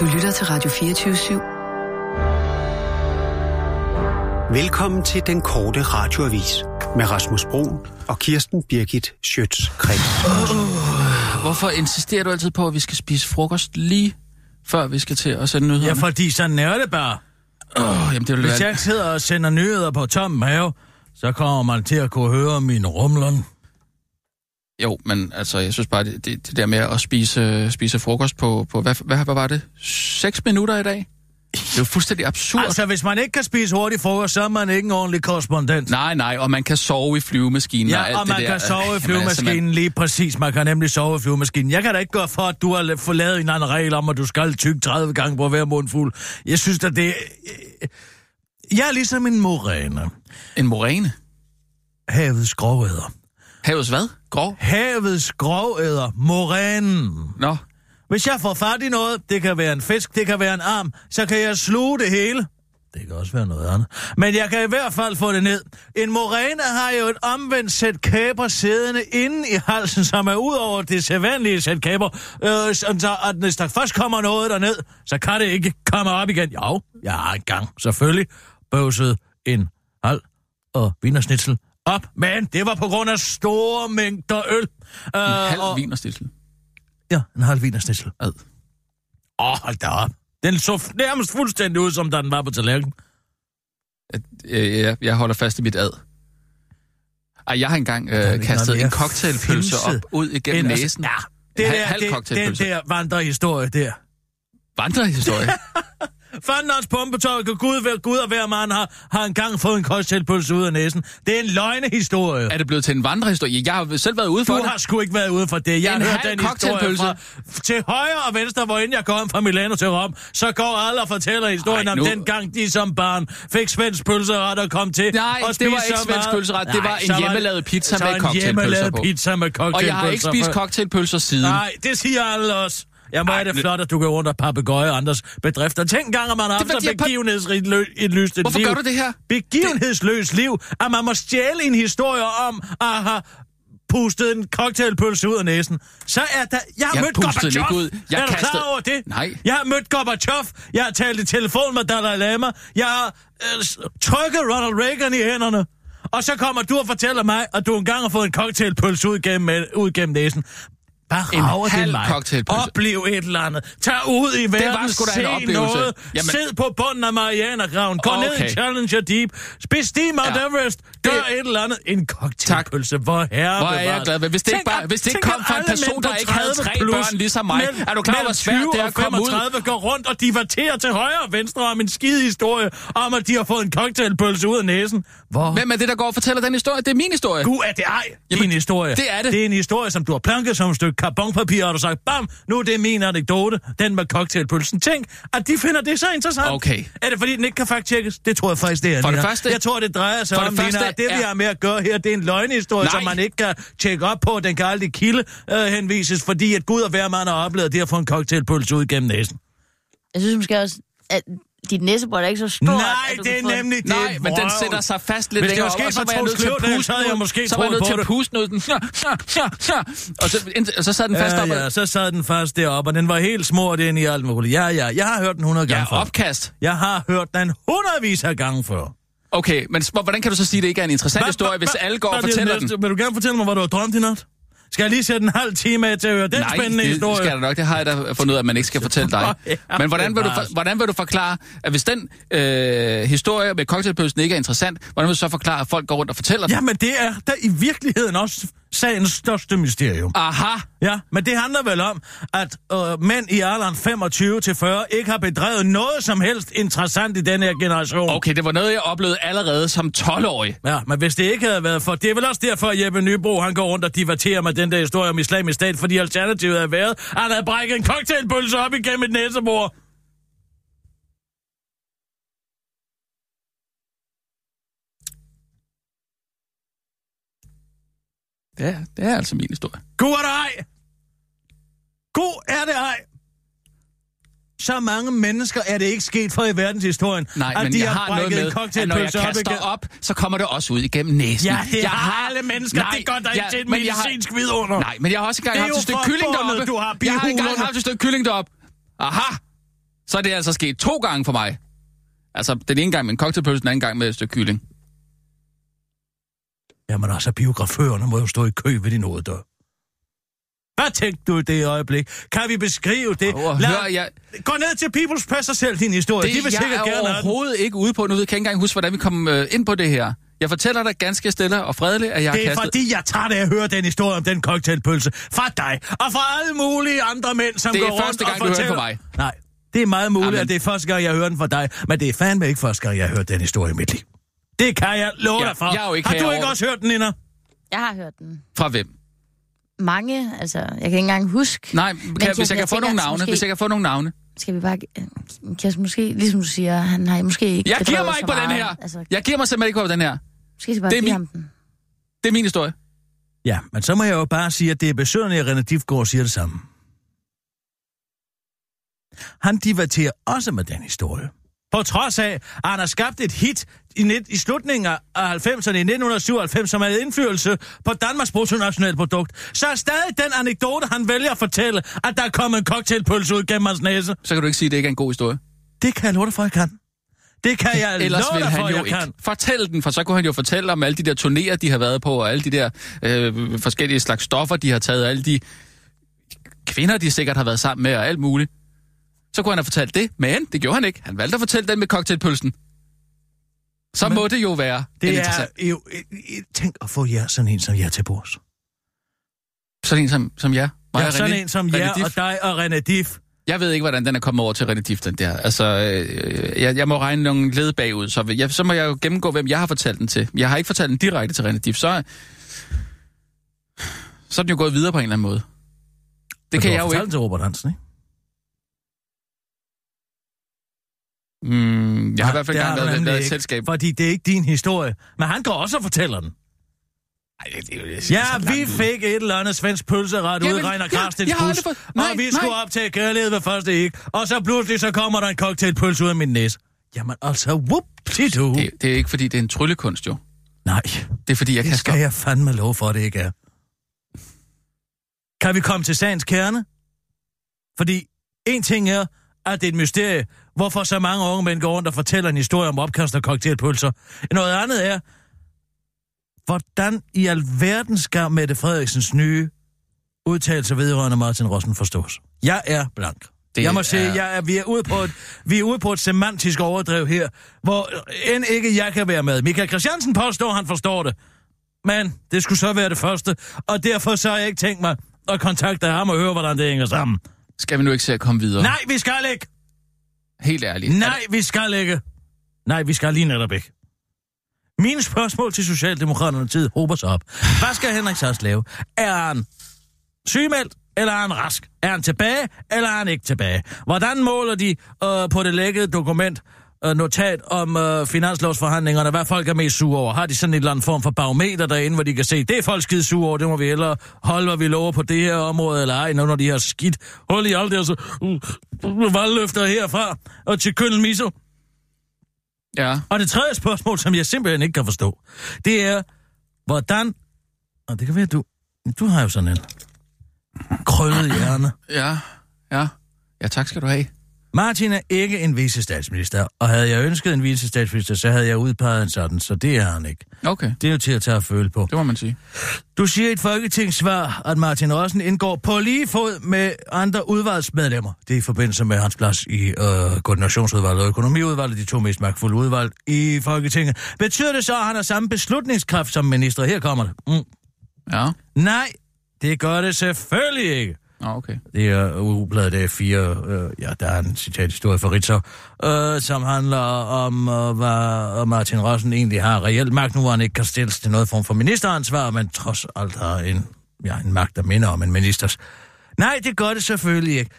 Du lytter til Radio 24 Velkommen til den korte radioavis med Rasmus Bro og Kirsten Birgit Schøtz-Krets. Hvorfor insisterer du altid på, at vi skal spise frokost lige før vi skal til at sende nyheder? Ja, fordi sådan er det bare. oh, jamen, det vil Hvis jeg sidder og sender nyheder på tom mave, så kommer man til at kunne høre min rumlen. Jo, men altså, jeg synes bare, det, det, det der med at spise, spise frokost på, på hvad, hvad, hvad var det? 6 minutter i dag? Det er jo fuldstændig absurd. Altså... Hvis man ikke kan spise hurtigt frokost, så er man ikke en ordentlig korrespondent. Nej, nej, og man kan sove i flyvemaskinen og alt Ja, og det man der. kan sove i flyvemaskinen altså, lige præcis. Man kan nemlig sove i flyvemaskinen. Jeg kan da ikke gøre for, at du har fået lavet en anden regel om, at du skal tykke 30 gange på hver mundfuld. Jeg synes, at det... Jeg er ligesom en moræne. man, en moræne. Havets grovæder. Havets hvad? Grov? Havets grovæder. Morænen. Nå, Hvis jeg får fat i noget, det kan være en fisk, det kan være en arm, så kan jeg sluge det hele. Det kan også være noget andet. Men jeg kan i hvert fald få det ned. En moræne har jo et omvendt sæt kæber siddende inde i halsen, som er ud over det sædvanlige sæt kæber. Øh, så at hvis der først kommer noget derned, så kan det ikke komme op igen. Jo, jeg har engang selvfølgelig bøvset en halv og vinersnitsel op, men det var på grund af store mængder øl. en Øh, halv og- vinerstilsel. Ja, en halv vinersnitsel. Ad. Åh, oh, hold da op. Den så nærmest fuldstændig ud, som da den var på tallerkenen. Øh, jeg, jeg holder fast i mit ad. Ej, jeg har engang øh, kastet en cocktailpølse op ud igennem end at- næsen. Ja, En det der, halv det, den der vandrehistorie der. Vandrehistorie. Fandens pumpetøj, kan Gud, være, Gud og hver mand har, har engang fået en cocktailpølse ud af næsen. Det er en løgnehistorie. er det blevet til en vandrehistorie? Jeg har selv været ude for Du det. har sgu ikke været ude for det. Jeg En har hørt den historie fra til højre og venstre, hvor inden jeg kom fra Milano til Rom, så går alle og fortæller historien Ej, om nu- den gang, de som barn fik svensk pølseret og kom til. Nej, og det var ikke svensk pølseret. Det var en hjemmelavet pizza med cocktailpølser på. pizza med cocktailpølser. Og jeg har ikke spist cocktailpølser siden. Nej, det siger alle også. Må Ej, have det flot, at du går rundt og papegøje andres bedrifter. Tænk engang, at man har Det er haft et lyst et Hvorfor liv. gør du det her? Begivenhedsløst liv. At man må stjæle en historie om at have pustet en cocktailpølse ud af næsen. Så er der... Jeg har Jeg mødt Gorbachev. ud. Jeg er du kastede- klar over det? Nej. Jeg har mødt Gorbachev. Jeg har talt i telefon med Dalai Lama. Jeg har øh, trykket Ronald Reagan i hænderne. Og så kommer du og fortæller mig, at du engang har fået en cocktailpølse ud gennem, ud gennem næsen. Bare En rager det halv mig. cocktailpølse. Oplev et eller andet. Tag ud i verden, sgu da en se oplevelse. noget. Jamen- Sid på bunden af Marianergraven. Gå ned Okay. i Challenger Deep. Bestig Mount Ja. Everest. Gør Det- et eller andet. En cocktailpølse. Hvor herre Hvor er jeg glad ved. Hvis det ikke, bare, hvis det ikke kom fra en person, der ikke havde 30 tre plus, børn ligesom mig. mænd Er du klar hvor mellem svært 20 det er at komme ud? 35 går rundt og diverterer til højre og venstre om en skide historie om, at de har fået en cocktailpølse ud af næsen. Hvor? Hvem er det, der går og fortæller den historie? Det er min historie. Gud er det ej, Jamen, din historie. det er det. Det er en historie, som du har planket som et stykke karbonpapir, og du sagt, bam, nu er det min anekdote, den med cocktailpølsen. Tænk, at de finder det så interessant. Okay. Er det fordi, den ikke kan fact-checkes? Det tror jeg faktisk, det er. For det Nina. første- Jeg tror, det drejer sig For det om, første Nina, at det, vi er- har med at gøre her, det er en løgnehistorie, Nej. som man ikke kan tjekke op på. Den kan aldrig kilde øh, henvises, fordi at Gud og hver mand har oplevet det at få en cocktailpølse ud gennem næsen. Jeg synes måske også, at dit næsebord er ikke så stort. Nej, at det er nemlig det. Nej, men den sætter sig fast lidt Hvis det længere var op, sket og så for var jeg Troels nødt til at puste så havde jeg den. måske Så var jeg nødt til at puste noget. Den. Og så, ind- og så sad den fast op. Ja, ja, så sad den fast deroppe, og den var helt smurt ind i alt muligt. Ja, ja, jeg har hørt den 100 gange Ja, før. opkast. Jeg har hørt den hundredvis af gange før. Okay, men hvordan kan du så sige, at det ikke er en interessant historie, hvis alle går og er fortæller den? Vil du gerne fortælle mig, hvad du har drømt i nat? Skal jeg lige sætte en halv time af til at høre den Nej, spændende det historie? skal der nok. Det har jeg da fundet ud af, at man ikke skal fortælle dig. Men hvordan vil, du, for- hvordan vil du forklare, at hvis den øh, historie med cocktailpølsen ikke er interessant, hvordan vil du så forklare, at folk går rundt og fortæller den? Jamen, det er da i virkeligheden også sagens største mysterium. Aha! Ja, men det handler vel om, at øh, mænd i alderen 25 til 40 ikke har bedrevet noget som helst interessant i den her generation. Okay, det var noget, jeg oplevede allerede som 12-årig. Ja, men hvis det ikke havde været for... Det er vel også derfor, at Jeppe Nybro, han går rundt og diverterer med den der historie om islamisk stat, fordi alternativet havde været, at han havde brækket en cocktailpølse op igennem et næsebord. Det er, det er altså min historie. Er det ej! God er det ej! Så mange mennesker er det ikke sket for i verdenshistorien, Nej, at men de jeg har har noget med, en at når jeg op kaster op, så kommer det også ud igennem næsen. Ja, det jeg har alle mennesker. Det gør der ikke til et jeg har- medicinsk vidunder. Nej, men jeg har også engang haft et stykke kylling deroppe. du har jeg har engang haft et stykke kylling deroppe. Aha! så er det altså sket to gange for mig. Altså, den ene gang med en cocktailpølse, den anden gang med et stykke kylling. Jamen altså, biograførerne må jo stå i kø ved din hoveddør. Hvad tænkte du i det øjeblik? Kan vi beskrive det? Prøv at høre, jeg- Gå ned til People's Press og selv din historie. Det De vil jeg sikkert er gerne overhovedet ikke ude på. Nu ved jeg kan ikke engang huske, hvordan vi kom øh, ind på det her. Jeg fortæller dig ganske stille og fredeligt, at jeg har Det er kastet... fordi, jeg tager det at høre den historie om den cocktailpølse fra dig og fra alle mulige andre mænd, som Det er går rundt første og gang, du hører den fortæller... fra mig. Nej, det er meget muligt, Jamen. at det er første gang, jeg hører den fra dig, men det er fandme ikke første gang, jeg har hørt den historie i mit liv. Det kan jeg love Ja, dig for. jeg er jo ikke har du ikke også hørt den, Nina? Jeg har hørt den. Fra hvem? Mange, altså, jeg kan ikke engang huske. Nej, kan, Kirsten, hvis jeg kan jeg få tænker nogle navne. måske- Hvis jeg kan få nogle navne. Skal vi bare... Kirsten, måske, ligesom du siger, han har måske ikke... Jeg giver mig ikke på den meget. her. Altså, Jeg giver mig simpelthen ikke på den her. måske skal vi bare Det er give min- ham den. Det er min historie. Ja, men så må jeg jo bare sige, at det er besøgende, at René Difgaard siger det samme. Han diverterer også med den historie. På trods af, at han har skabt et hit i, net, i slutningen af 90'erne i 1997, som havde indflydelse på Danmarks bruttonationalprodukt, så er stadig den anekdote, han vælger at fortælle, at der er kommet en cocktailpølse ud gennem hans næse. Så kan du ikke sige, at det ikke er en god historie. Det kan jeg love dig for, jeg kan. Det kan jeg Ellers vil han for, jo jeg ikke kan. fortælle den, for så kunne han jo fortælle om alle de der turnéer, de har været på, og alle de der øh, forskellige slags stoffer, de har taget, og alle de kvinder, de sikkert har været sammen med, og alt muligt. Så kunne han have fortalt det, men det gjorde han ikke. Han valgte at fortælle den med cocktailpølsen. Så Men må det jo være Det er interessant. jo... Tænk at få jer sådan en som jer til bords. Sådan en som, som jeg. Mig Ja, og sådan René- en som René jer og dig og René Diff. Jeg ved ikke, hvordan den er kommet over til René den der. Altså, øh, jeg, jeg må regne nogle led bagud, så, jeg, så må jeg jo gennemgå, hvem jeg har fortalt den til. Jeg har ikke fortalt den direkte til René Diff, så, så er den jo gået videre på en eller anden måde. Det kan jeg jo ikke. til Robert Hansen, ikke? Mm, jeg har i Nej, hvert fald du været, nemlig været et selskab. Fordi det er ikke din historie. Men han går også og fortæller den. Ej, det, det, det, Ja, vi fik et eller andet svensk pølseret ude i Reiner ja, Karstens bus. fået- nej, og vi nej. skulle op til kærlighed ved første ikke. Og så pludselig så kommer der en cocktailpølse ud af min næse. Jamen altså, whoop-de-doo. det, det er ikke, fordi det er en tryllekunst, jo. Nej, Det er, fordi jeg det kan skal jeg fandme love for, at det ikke er. Kan vi komme til sagens kerne? Fordi en ting er, at det er et mysterie, hvorfor så mange unge mænd går rundt og fortæller en historie om opkast og cocktailpølser. Noget andet er, hvordan i alverden skal Mette Frederiksens nye udtalelse vedrørende Martin Rossen forstås? Jeg er blank. Det jeg må er- sige, jeg er, vi, er ude på et, vi er ude på et semantisk overdrev her, hvor end ikke jeg kan være med. Michael Christiansen påstår, han forstår det. Men det skulle så være det første, og derfor så har jeg ikke tænkt mig at kontakte ham og høre, hvordan det hænger sammen. Skal vi nu ikke se at komme videre? Nej, vi skal ikke! Helt ærligt. Nej, vi skal ikke! Nej, vi skal lige netop ikke. Mine spørgsmål til Socialdemokraterne tid hober sig op. Hvad skal Henrik Sass lave? Er han sygemeldt, eller er han rask? Er han tilbage, eller er han ikke tilbage? Hvordan måler de øh, på det lækkede dokument øh, notat om øh, finanslovsforhandlingerne, hvad folk er mest sure over? Har de sådan en eller anden form for barometer derinde, hvor de kan se, det er folk skide sure over, det må vi hellere holde, hvad vi lover på det her område, eller ej, når de har skidt. Hold i alt det, så uh, valgløfter herfra og til kønnel miso. Ja. Og det tredje spørgsmål, som jeg simpelthen ikke kan forstå, det er, hvordan... Og det kan være, du... Du har jo sådan en krøllet hjerne. Ja. Ja. Ja, tak skal du have. Martin er ikke en vicestatsminister, og havde jeg ønsket en vicestatsminister, så havde jeg udpeget en sådan, så det er han ikke. Okay, Det er jo til at tage at føle på. det må man sige. Du siger i et folketingssvar, at Martin Rossen indgår på lige fod med andre udvalgsmedlemmer. Det er i forbindelse med hans plads i øh, koordinationsudvalget og økonomiudvalget, de to mest magtfulde udvalg i Folketinget. Betyder det så, at han har samme beslutningskraft som minister? Her kommer det. Mm. Ja. Nej, det gør det selvfølgelig ikke. Nå, okay. Det er ugebladet af fire, øh, ja, der er en citathistorie fra Ritzau, øh, som handler om, øh, hvad Martin Rossen egentlig har reelt magt, nu hvor han ikke kan stilles til noget form for ministeransvar, men trods alt har en, ja, en magt, der minder om en ministers. Nej, det gør det selvfølgelig ikke.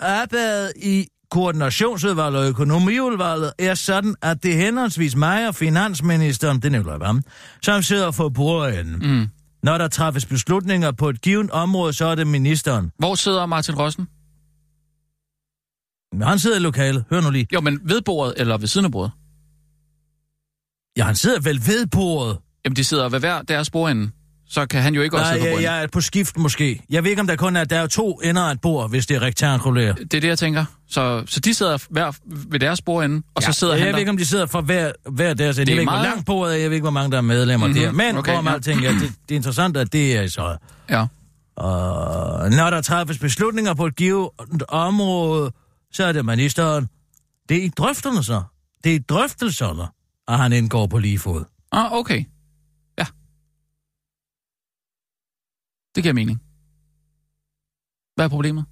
Arbejdet i koordinationsudvalget og økonomiudvalget er sådan, at det er henholdsvis mig og finansministeren, det er Nicolai Vammen, som sidder for bordenden. Mm. Når der træffes beslutninger på et givet område, så er det ministeren. Hvor sidder Martin Rossen? Men han sidder i lokalet. Hør nu lige. Jo, men ved bordet eller ved siden af bordet? Ja, han sidder vel ved bordet. Jamen, de sidder ved hver deres bordende. Så kan han jo ikke også Nej, sidde for jeg, bordenden. jeg er på skift måske. Jeg ved ikke, om der kun er... Der er to ender af et bord, hvis det er rektangulært. Det er det, jeg tænker. Så, så de sidder hver ved deres bordende, og ja, så sidder jeg han ved der. ikke, om de sidder for hver, hver deres Jeg er ved ikke, hvor meget- langt bordet er. Jeg ved ikke, hvor mange der er medlemmer Mhm, mm-hmm. der. Men okay, hvor ja. meget tænker jeg, det, det er interessant, at det er så... Ja. Og når der træffes beslutninger på et givet område, så er det ministeren. Det er i drøfterne så. Det er i drøftelserne, at han indgår på lige fod. Ah, okay. Det giver mening. Hvad er problemet?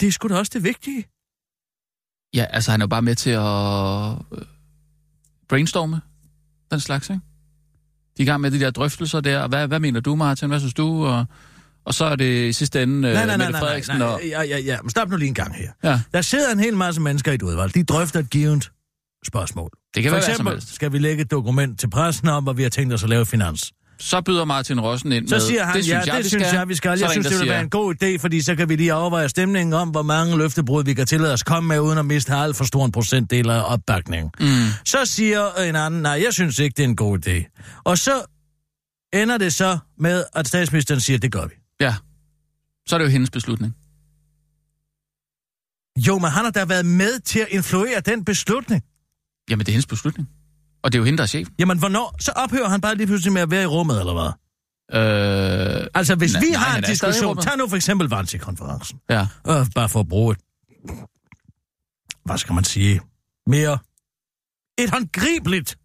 Det er sgu da også det vigtige. Ja, altså han er jo bare med til at øh, brainstorme den slags, ikke? De er i gang med de der drøftelser der. Hvad, hvad mener du, Martin? Hvad synes du? Og, og så er det i sidste ende øh, Nej, nej, nej, Mette nej, Frederiksen nej, og... nej. Ja, ja, ja. Men stop nu lige en gang her. Ja, Der sidder en hel masse mennesker i et udvalg. De drøfter et givet spørgsmål. det kan For være eksempel skal vi lægge et dokument til pressen om, hvad vi har tænkt os at lave finans. Så byder Martin Rossen ind Så med, siger han, det synes ja, jeg, det vi synes skal. jeg, vi skal. Så Jeg synes, det vil siger, være en god idé, fordi så kan vi lige overveje stemningen om, hvor mange løftebrud vi kan tillade os komme med, uden at miste alt for stor en procentdel af opbakningen. Mm, Så siger en anden, nej, jeg synes ikke, det er en god idé. Og så ender det så med, at statsministeren siger, det gør vi. ja, så er det jo hendes beslutning. Jo, men han har da været med til at influere den beslutning. Jamen, det er hendes beslutning. Og det er jo hende, der er chef. Jamen, hvornår? Så ophører han bare lige pludselig med at være i rummet, eller hvad? Øh, Altså, hvis Nej, vi har en diskussion, tag nu for eksempel Vansi-konferencen. ja. Øh, bare for at bruge et, hvad skal man sige, mere et håndgribeligt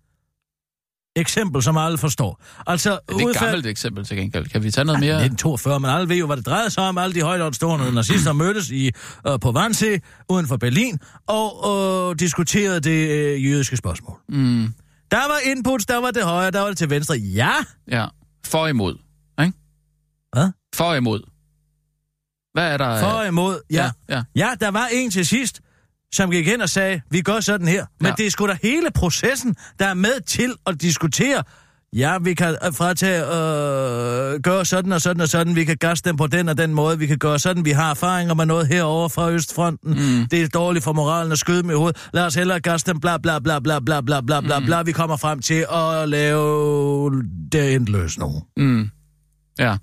eksempel, som alle forstår. Altså, Det er et gammelt eksempel til gengæld. Kan vi tage noget mere? 1942, men alle ved jo, hvad det drejede sig om. Alle de højtårstående nazister mødtes i, øh, på Wannsee uden for Berlin og øh, diskuterede det øh, jødiske spørgsmål. Mm, Der var inputs, der var det højre, der var det til venstre. Ja, ja. For imod. Ikke? Hvad? For imod. Hvad er der? for og imod. Ja. ja. ja. ja, der var en til sidst, som gik hen og sagde, vi gør sådan her. Men Ja. det er sgu da hele processen, der er med til at diskutere. Ja, vi kan øh, fratage, øh, gøre sådan og sådan og sådan. Vi kan gasse dem på den og den måde. Vi kan gøre sådan. Vi har erfaringer med noget herover fra Østfronten. Mm. Det er dårligt for moralen at skyde med i hovedet. Lad os hellere gasse dem, bla bla bla bla bla bla bla bla bla. Vi kommer frem til at lave det en løsning. Mm. Ja.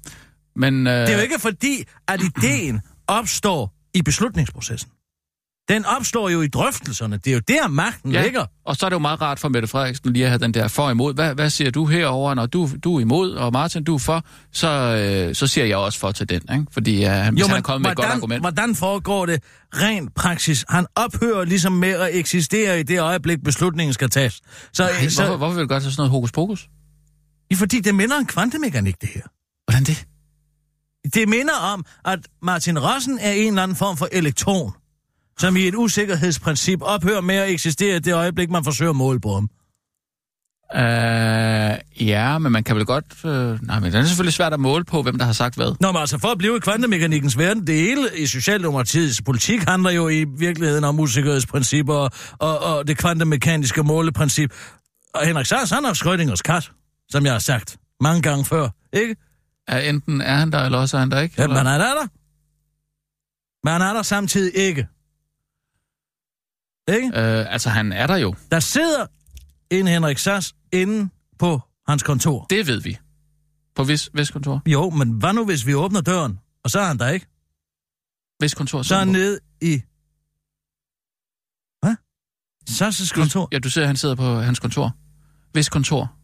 Men, øh, Det er jo ikke fordi, at ideen opstår i beslutningsprocessen. Den opstår jo i drøftelserne. Det er jo der, magten ja. ligger. Og så er det jo meget rart for Mette Frederiksen lige at have den der for imod. Hvad, hvad siger du herover, når du, du er imod, og Martin, du er for, så, øh, så siger jeg også for til den, ikke? Fordi øh, hvis han er kommet med et godt argument. hvordan foregår det rent praksis? Han ophører ligesom med at eksistere i det øjeblik, beslutningen skal tages. Så, Nej, så, hvorfor, hvorfor vil du godt have sådan noget hokus pokus? Ja, fordi det minder om kvantemekanik, det her. Hvordan det? Det minder om, at Martin Rossen er en eller anden form for elektron, som i et usikkerhedsprincip ophører med at eksistere i det øjeblik, man forsøger at måle på ham. Øh, ja, men man kan vel godt... Øh, nej, men det er selvfølgelig svært at måle på, hvem der har sagt hvad. Nå, men altså for at blive i kvantemekanikkens verden, det hele i Socialdemokratiets politik handler jo i virkeligheden om usikkerhedsprincipper og, og, og det kvantemekaniske måleprincip. Og Henrik Sass, han har Schrödingers kat, som jeg har sagt mange gange før, ikke? Er, enten er han der, eller også er han der ikke. Ja, eller? men han er der. Men han er der samtidig ikke. Ikke? Øh, altså, han er der jo. Der sidder en Henrik Sass inde på hans kontor. Det ved vi. På hvis, hvis kontor? Jo, men hvad nu, hvis vi åbner døren, og så er han der ikke? Hvis kontor? Så er han nede i... Hvad? Sasses kontor? Du, ja, du ser, at han sidder på hans kontor. Hvis kontor?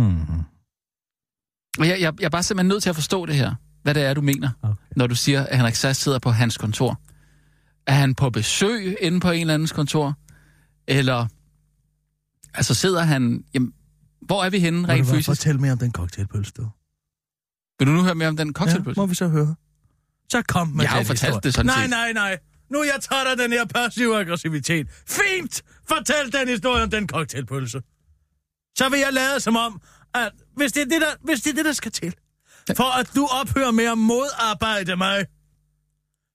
Mm-hmm. Og jeg, jeg, jeg er bare simpelthen nødt til at forstå det her. Hvad det er, du mener, Okay. når du siger, at Henrik Sass sidder på hans kontor. Er han på besøg inde på en eller andens kontor? Eller... Altså sidder han... Jamen, hvor er vi henne rent fysisk? Fortæl mere om den cocktailpølse, du. Vil du nu høre mere om den Ja, cocktailpølse? må vi så høre. Så kom med Jeg har jo fortalt historie. det sådan Nej, set. nej, nej. Nu jeg træt af den her passive aggressivitet. Fint! Fortæl den historie om den cocktailpølse. Så vil jeg lade som om, at hvis det er det, der, hvis det, er det, der skal til, for at du ophører med at modarbejde mig,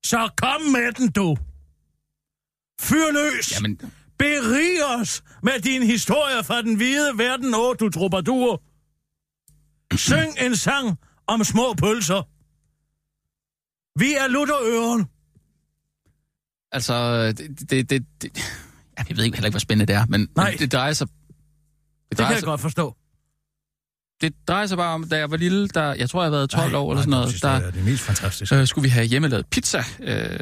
så kom med den, du. Fyr løs. Jamen, Berig os med din historie fra den hvide verden, åh, du troubadour. Syng en sang om små pølser. Vi er lutterøren. altså... Det, det, det, det, jeg ved ikke heller ikke, hvor spændende det er, men, Nej. men det drejer sig... Det Det drejer, kan jeg sig, godt forstå. Det drejer sig bare om, da jeg var lille, der, jeg tror, jeg har været 12 Ej, år eller sådan noget, der, Det er det mest fantastiske. øh, skulle vi have hjemmelavet pizza. Øh,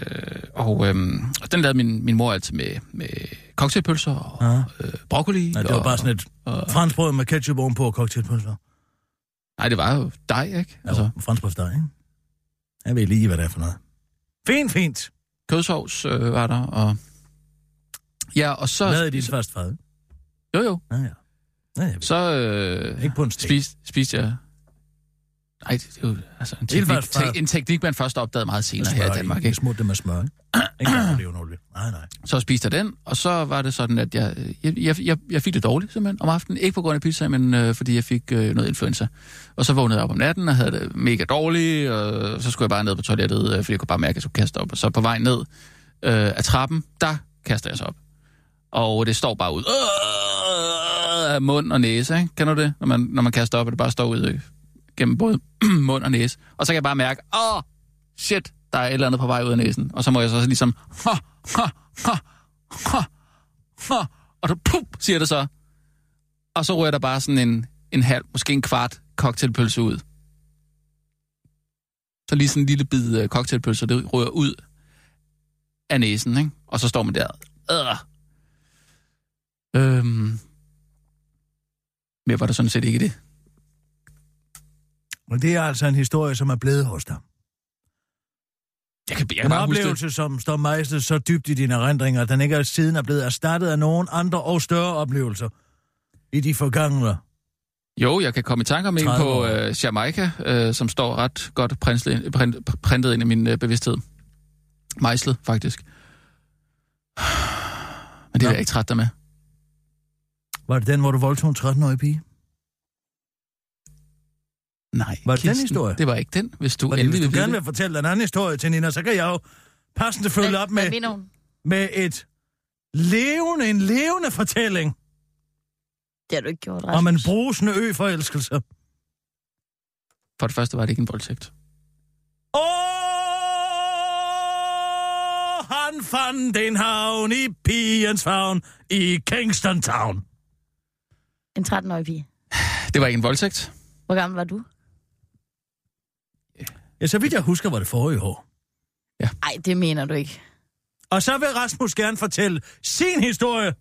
og, øhm, og den lavede min, min mor altid med, med cocktailpølser og Ja. øh, broccoli. Nej, det var og, bare sådan et og, franskbrød med ketchup ovenpå og cocktailpølser. Nej, det var jo dig, ikke? Altså, franskbrødsdej, ikke? Jeg ved lige, hvad det er for noget. Fint, fint. kødsovs øh, var der, og... Ja, og så... Hvad er dit første fad? Jo, jo. Ja, ja. Ved. Så øh, Ikke på en stik. spiste, spiste jeg... Nej, det er jo altså en teknik, fra- te, en teknik, man først opdagede meget senere her i Danmark. Ikke smurt det med smør, ikke? Olivenolie. Nej, nej. Så spiste jeg den, og så var det sådan, at jeg, jeg, jeg, jeg, jeg fik det dårligt simpelthen om aftenen. Ikke på grund af pizza, men øh, fordi jeg fik øh, noget influenza. Og så vågnede jeg op om natten og havde det mega dårligt, og så skulle jeg bare ned på toilettet, øh, fordi jeg kunne bare mærke, at jeg skulle kaste op. Og så på vej ned øh, af trappen, der kaster jeg så op. Og det står bare ud øh, af mund og næse, ikke? Kender du det? Når man, når man kaster op, og det bare står ud gennem både mund og næse. Og så kan jeg bare mærke, åh, shit, der er et eller andet på vej ud af næsen. Og så må jeg så ligesom, ha, ha, ha, ha, ha, og så pup, siger det så. Og så rører der bare sådan en, en halv, måske en kvart cocktailpølse ud. Så lige sådan en lille bid øh, cocktailpølse, det rører ud af næsen, ikke? Og så står man der. Øh. Øhm. Mere var der sådan set ikke det. Men det er altså en historie, som er blevet hos dig. Jeg kan, jeg kan En huske det. oplevelse, som står mejslet så dybt i dine erindringer, at den ikke er siden er blevet erstattet af nogen andre og større oplevelser i de forgangne. Jo, jeg kan komme i tanke om en 30 på øh, Jamaica, øh, som står ret godt printet, print, printet ind i min øh, bevidsthed. Mejslet, faktisk. Men det er jeg ikke træt dig med. Var det den, hvor du voldtog en 13-årig pige? Nej, Var det den Kirsten, historie? Det var ikke den, hvis du Fordi endelig hvis du vil gerne det. vil fortælle den anden historie til Nina, så kan jeg jo passende følge op Hvad med, mener hun? med et levende, en levende fortælling Det har du ikke gjort, Rasmus. om en brusende ø-forelskelse. For det første var det ikke en voldtægt. Åh, han fandt en havn i pigens favn i Kingston Town. En 13-årig pige. Det var ikke en voldtægt. Hvor gammel var du? Ja, så vidt jeg husker, var det forrige år. Nej, det mener du ikke. Og så vil Rasmus gerne fortælle sin historie.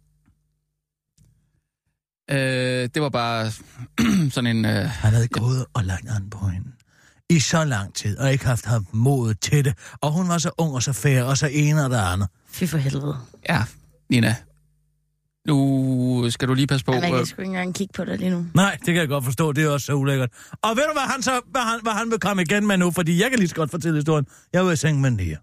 Øh, det var bare sådan en... Øh, Han havde gået og lagt an på hende i så lang tid, og ikke haft haft modet til det. Og hun var så ung og så fær, og så ene og det andet. Fy for helvede. ja, Nina. Nu skal du lige passe på. Ej, man øh, kan sgu ikke engang kigge på dig lige nu. Nej, det kan jeg godt forstå, det er også så ulækkert. Og ved du, hvad han så hvad han, hvad han vil komme igen med nu? Fordi jeg kan lige så godt fortælle historien. Jeg var i seng med Nia.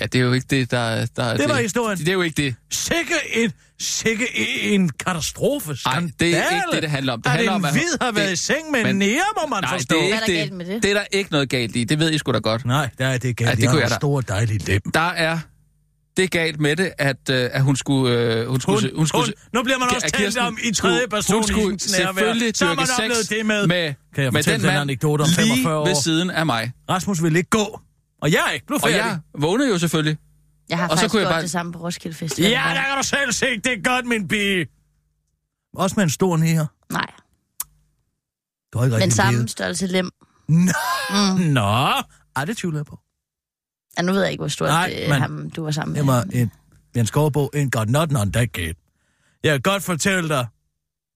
Ja, det er jo ikke det, der, der er Det var historien. Det er jo ikke det. Sikke en, sikke en katastrofe. Nej, det er ikke det, det handler om. Det at handler en om, at- hvid har været det- i seng med men- Nia, må man Nej, forstå. det er er ikke galt med det? Det er der ikke noget galt i. Det ved I sgu da godt. Nej, der er det galt. Ja, det det jeg en da. stor dejlig lem. Der er det galt med det, at, øh, at hun skulle... Øh, hun skulle, Hun, hun skulle hun, nu bliver man også talt om i tredje person hun i skulle nærvær. selvfølgelig Så man dyrke sex det med, med, Kan jeg med den den mand anekdote om lige 45 år? ved siden af mig. Rasmus vil ikke gå. Og jeg er ikke. Nu Og færdig. jeg vågnede jo selvfølgelig. Jeg har Og så faktisk kunne jeg gjort bare- det samme på Roskilde Festival. Ja, der kan du selv se. Det er godt, min pige. Også med en stor nier. Nej, Du har ikke men samme levet. størrelse lem. Nå. Mm. Nå. Ej, det tvivler jeg på. Ja, nu ved jeg ikke, hvor stort Nej, det, men- ham, du var sammen med. Var en, en skovbog, en got not on that gate. Jeg kan godt fortælle dig,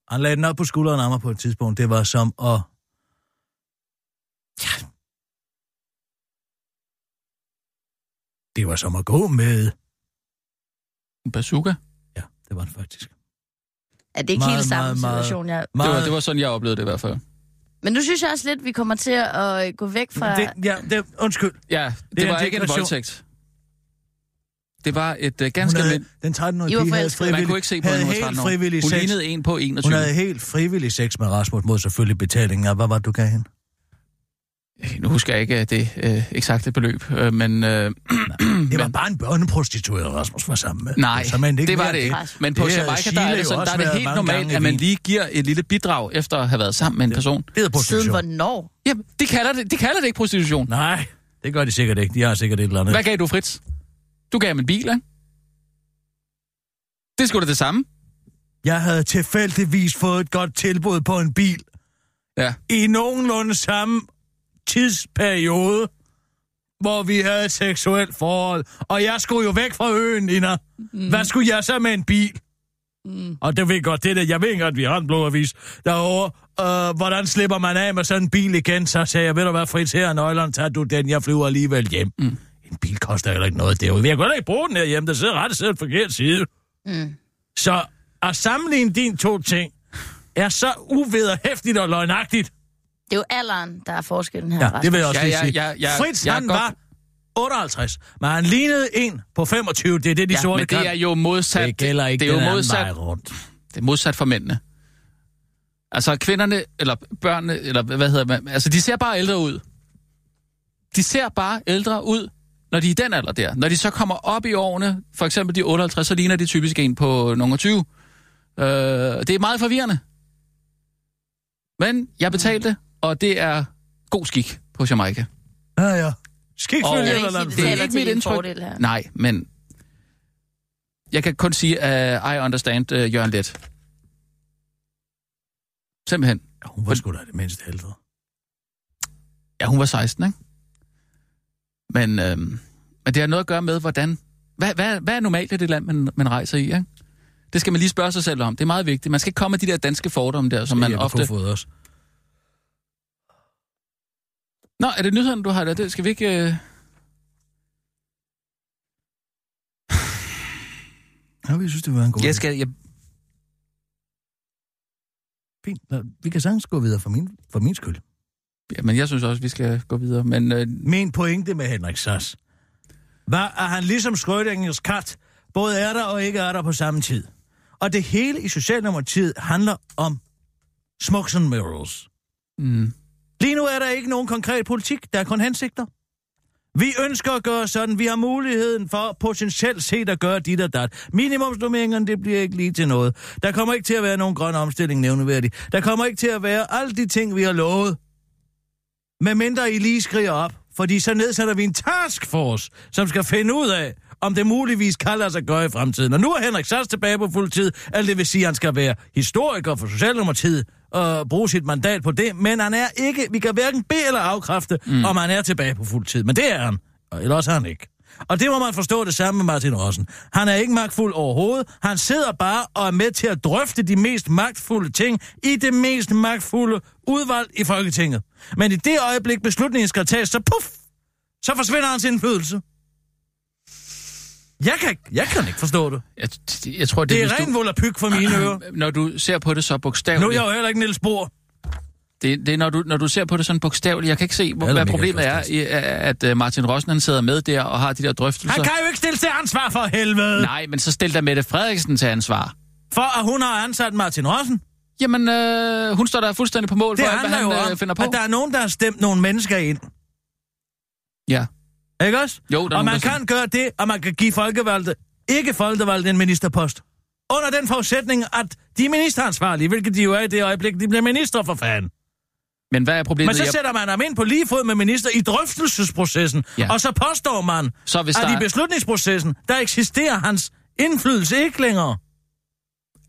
han lagde den op på skulderen af mig på et tidspunkt. Det var som at... Ja. Det var som at gå med... En bazooka. Ja, det var det faktisk. Er det ikke Meget, helt samme meget, meget- situation? Jeg... Det var, det var sådan, jeg oplevede det i hvert fald. Men nu synes jeg også lidt, vi kommer til at øh, gå væk fra... Det, ja, det, undskyld. Ja, det, Det var en ikke en voldtægt. Det var et uh, ganske... havde, den 13-årige I var pige havde forelskede. man frivillig, kunne ikke se på, at havde hun var helt 13 år. frivillig Hun sex. lignede en på 21. Hun havde helt frivillig sex med Rasmus mod selvfølgelig betalingen hvad var det, du gav hende? Nu husker jeg ikke det øh, eksakte beløb, øh, men... Øh, Det var bare en børneprostitueret, Rasmus var sammen med. Nej, Så man det var det ikke. Men på Det Jamaica, der er det, sådan, der er det helt normalt, at man lige giver et lille bidrag efter at have været sammen med en person. Det Siden prostitution. hvornår? Jamen, de kalder det, de kalder det ikke prostitution. Nej, det gør de sikkert ikke. De har sikkert et eller andet. Hvad gav du, Fritz? Du gav ham en bil, ikke? Det skulle da det samme. Jeg havde tilfældigvis fået et godt tilbud på en bil Ja. i nogenlunde samme tidsperiode, hvor vi havde et seksuelt forhold. Og jeg skulle jo væk fra øen, Nina. Mm. Hvad skulle jeg så med en bil? Mm. Og det ved jeg godt, det der, jeg ved godt, vi har en blodavis derovre. Øh, hvordan slipper man af med sådan en bil igen? Så sagde jeg, ved du hvad, Fritz, her er nøglerne, tag du den, jeg flyver alligevel hjem. Mm. En bil koster heller ikke noget derude. Jeg kan heller ikke bruge den her hjemme, der sidder ret sidder forkert side. Mm. Så at sammenligne dine to ting er så uvederhæftigt og løgnagtigt. Det er jo alderen, der er forskellen her, Ja, Rasmus. det vil jeg også Ja, lige ja, sige. ja, ja, Fritz, jeg er han godt- var 58, men han lignede en på 25. Det er det, de Ja, sorte men det kan. er jo modsat. Det gælder ikke det er jo modsat, rundt. det er modsat for mændene. Altså kvinderne, eller børnene, eller hvad hedder man, altså de ser bare ældre ud. De ser bare ældre ud, når de er i den alder der. Når de så kommer op i årene, for eksempel de 58, så ligner de typisk en på nogle 20. Øh, det er meget forvirrende. Men jeg betalte, og det er god skik på Jamaica. Ja, ja. Skik vil eller andet. det er ikke mit indtryk. fordel her. Nej, men jeg kan kun sige, at uh, I understand uh, Jørgen Let. Simpelthen. Ja, hun var sgu da det mindste ældre. Ja, hun var 16, ikke? Men, øhm, men det har noget at gøre med, hvordan... Hvad, hvad, hvad er normalt i det land, man, man rejser i, ikke? Det skal man lige spørge sig selv om. Det er meget vigtigt. Man skal ikke komme med de der danske fordomme der, som man ofte... Kofod også. Nå, er det nyheden, du har der? Det skal vi ikke... Øh... Ja, vi synes, det var en god Jeg skal... Jeg... Fint. Nå, Vi kan sagtens gå videre for min, for min skyld. Ja, men jeg synes også, vi skal gå videre. Men øh, Min pointe med Henrik Sass var, at han ligesom Schrödingers kat både er der og ikke er der på samme tid. Og det hele i Socialdemokratiet handler om smokes and mirrors. mm, Lige nu er der ikke nogen konkret politik, der er kun hensigter. Vi ønsker at gøre sådan, vi har muligheden for potentielt set at gøre dit og dat. Minimumsnormeringerne, det bliver ikke lige til noget. Der kommer ikke til at være nogen grøn omstilling nævneværdig. Der kommer ikke til at være alle de ting, vi har lovet. Med mindre I lige skriger op, fordi så nedsætter vi en taskforce, som skal finde ud af, om det muligvis kan lade sig gøre i fremtiden. Og nu er Henrik Sass tilbage på fuld tid, alt det vil sige, at han skal være historiker for Socialdemokratiet og bruge sit mandat på det, men han er ikke, vi kan hverken bede eller afkræfte, mm. om han er tilbage på fuld tid. Men det er han, og ellers er han ikke. Og det må man forstå det samme med Martin Rossen. Han er ikke magtfuld overhovedet. Han sidder bare og er med til at drøfte de mest magtfulde ting i det mest magtfulde udvalg i Folketinget. Men i det øjeblik beslutningen skal tages, så puff, så forsvinder hans indflydelse. Jeg kan, jeg kan ikke forstå det. jeg, jeg tror, det, Det er ren volapyk for mine ører. du, Når du ser på det så Nu bogstaveligt... er jeg jo heller ikke Niels Bohr. Det, det er, når du, når du ser på det sådan bogstaveligt. Jeg kan ikke se, hvor, hvad problemet er, i, at uh, Martin Rossen han sidder med der og har de der drøftelser. Han kan jo ikke stille til ansvar for helvede. Nej, men så stil da Mette Frederiksen til ansvar. For at hun har ansat Martin Rossen. Jamen, øh, hun står der fuldstændig på mål Det for, alt, hvad han jo øh, om, finder på. at der er nogen, der har stemt nogle mennesker ind. Ja. Ikke også? Jo, der er og man kan gøre det, og man kan give folkevalgte, ikke folkevalgte en ministerpost. Under den forudsætning, at de er ministeransvarlige, hvilket de jo er i det øjeblik, de bliver minister for fanden. Men hvad er problemet? Men så Jeg- sætter man ham ind på lige fod med minister i drøftelsesprocessen, Ja. og så påstår man, Så hvis at der i beslutningsprocessen, der eksisterer hans indflydelse ikke længere.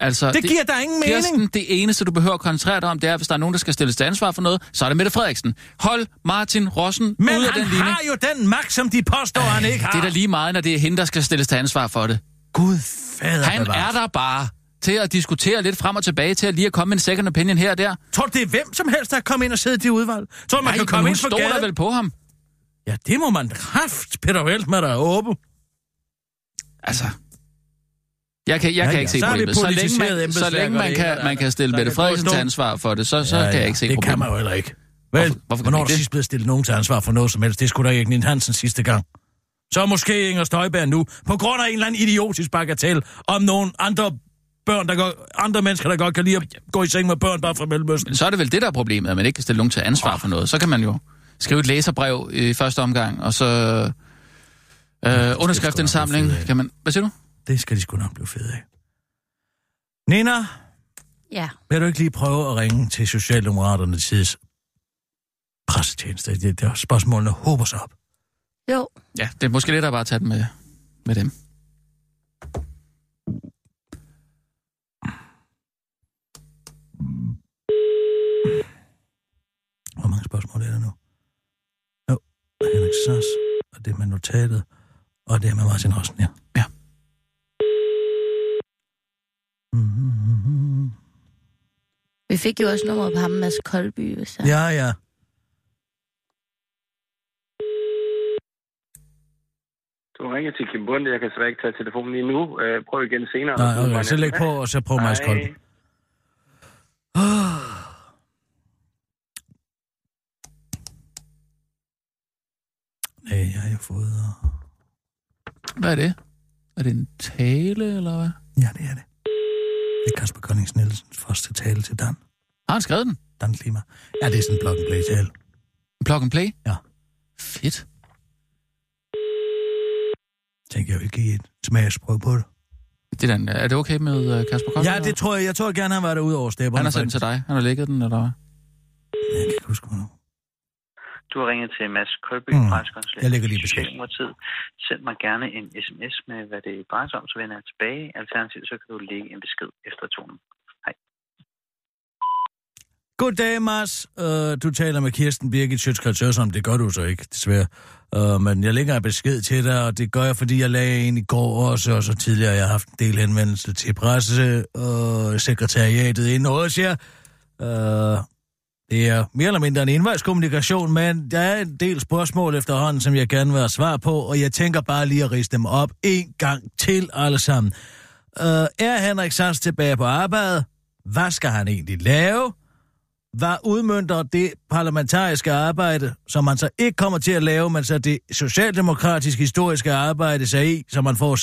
Altså, Det giver da ingen mening. Kirsten, det eneste, du behøver at koncentrere dig om, det er, hvis der er nogen, der skal stilles til ansvar for noget, så er det Mette Frederiksen. Hold Martin Rossen Men ud af han den linje. har jo den magt, som de påstår, han ikke har. Det er da lige meget, når det er hende, der skal stilles til ansvar for det. Gud fader Han er der bare til at diskutere lidt frem og tilbage, til at lige at komme med en second opinion her og der. Tror du, det er hvem som helst, der kan komme ind og sidde i de udvalg? Tror du, man Nej, kan komme ind på gaden? vel på ham. Ja, det må man kraft, Peter Veltmer, der er åben. Altså, jeg kan, jeg Ja, kan ja, ikke se så det problemet. Så længe man, så længe man det kan, man kan stille Mette Frederiksen til ansvar for det, så, så kan jeg ikke se det problemet. kan man jo heller ikke. Vel, Hvorfor- hvorfor hvornår er der det? sidst blevet stillet nogen til ansvar for noget som helst? Det skulle da ikke Hansen sidste gang. Så måske Inger Støjberg nu, på grund af en eller anden idiotisk bagatel, om nogle andre børn, der går, andre mennesker, der godt kan lide at gå i seng med børn bare fra Mellemøsten. Men så er det vel det, der er problemet, at man ikke kan stille nogen til ansvar for noget. Så kan man jo skrive et læserbrev i første omgang, og så øh, underskriftindsamling. af. Kan man, hvad siger du? Det skal de sgu nok blive fede af. Nina? Ja? Vil du ikke lige prøve at ringe til Socialdemokraterne tids pressetjeneste? Det, det er spørgsmålene håber sig op. Jo. Ja, det er måske lidt at bare tage dem med, med dem. Hvor mange spørgsmål er der nu? Jo, Henrik Sass, og det med notatet, og det med Martin Rossen, ja. Ja. Mm-hmm. Vi fik jo også nummeret på ham, Mads Koldby, hvis jeg... Ja, ja. Du ringer til Kim Bunde. Jeg kan slet ikke tage telefonen lige nu. Øh, prøv igen senere. Nej, okay, så læg på, og så prøv Mads. Koldby. Nej, jeg har fået... Hvad er det? Er det en tale, eller hvad? Ja, det er det. Det er Kasper Koldings Nielsens første tale til Dan. Har han skrevet den? Dan Klima. Ja, det er sådan en plug and play tale. Plug and play? Ja. Fedt. Tænker jeg vil give et smagsprøve på det. Det er, den, er det okay med uh, Kasper Kold? Ja, det tror jeg. Jeg tror gerne, han var derude over stepperne. Han har sendt til dig. Han har lægget den, eller hvad? Jeg kan ikke huske, hvornår. Du har ringet til Mads Kolby, Mm. preskonsulent Jeg lægger lige besked. Send mig gerne en sms med, hvad det drejer sig om, så vender jeg tilbage. Alternativt så kan du lægge en besked efter tonen. Hej. Goddag, Mars. Uh, du taler med Kirsten Birgit Sjøtskrets om Det gør du så ikke, desværre. Uh, men jeg lægger en besked til dig, og det gør jeg, fordi jeg lagde en i går også, og så tidligere jeg har haft en del henvendelse til presse og sekretariatet inden hos jer. Uh, det er mere eller mindre en indvejskommunikation, men der er en del spørgsmål efterhånden, som jeg gerne vil have svar på, og jeg tænker bare lige at riste dem op en gang til alle sammen. Uh, er Henrik Sands tilbage på arbejde? Hvad skal han egentlig lave? Hvad udmyndter det parlamentariske arbejde, som man så ikke kommer til at lave, men så det socialdemokratiske historiske arbejde sig i, så man får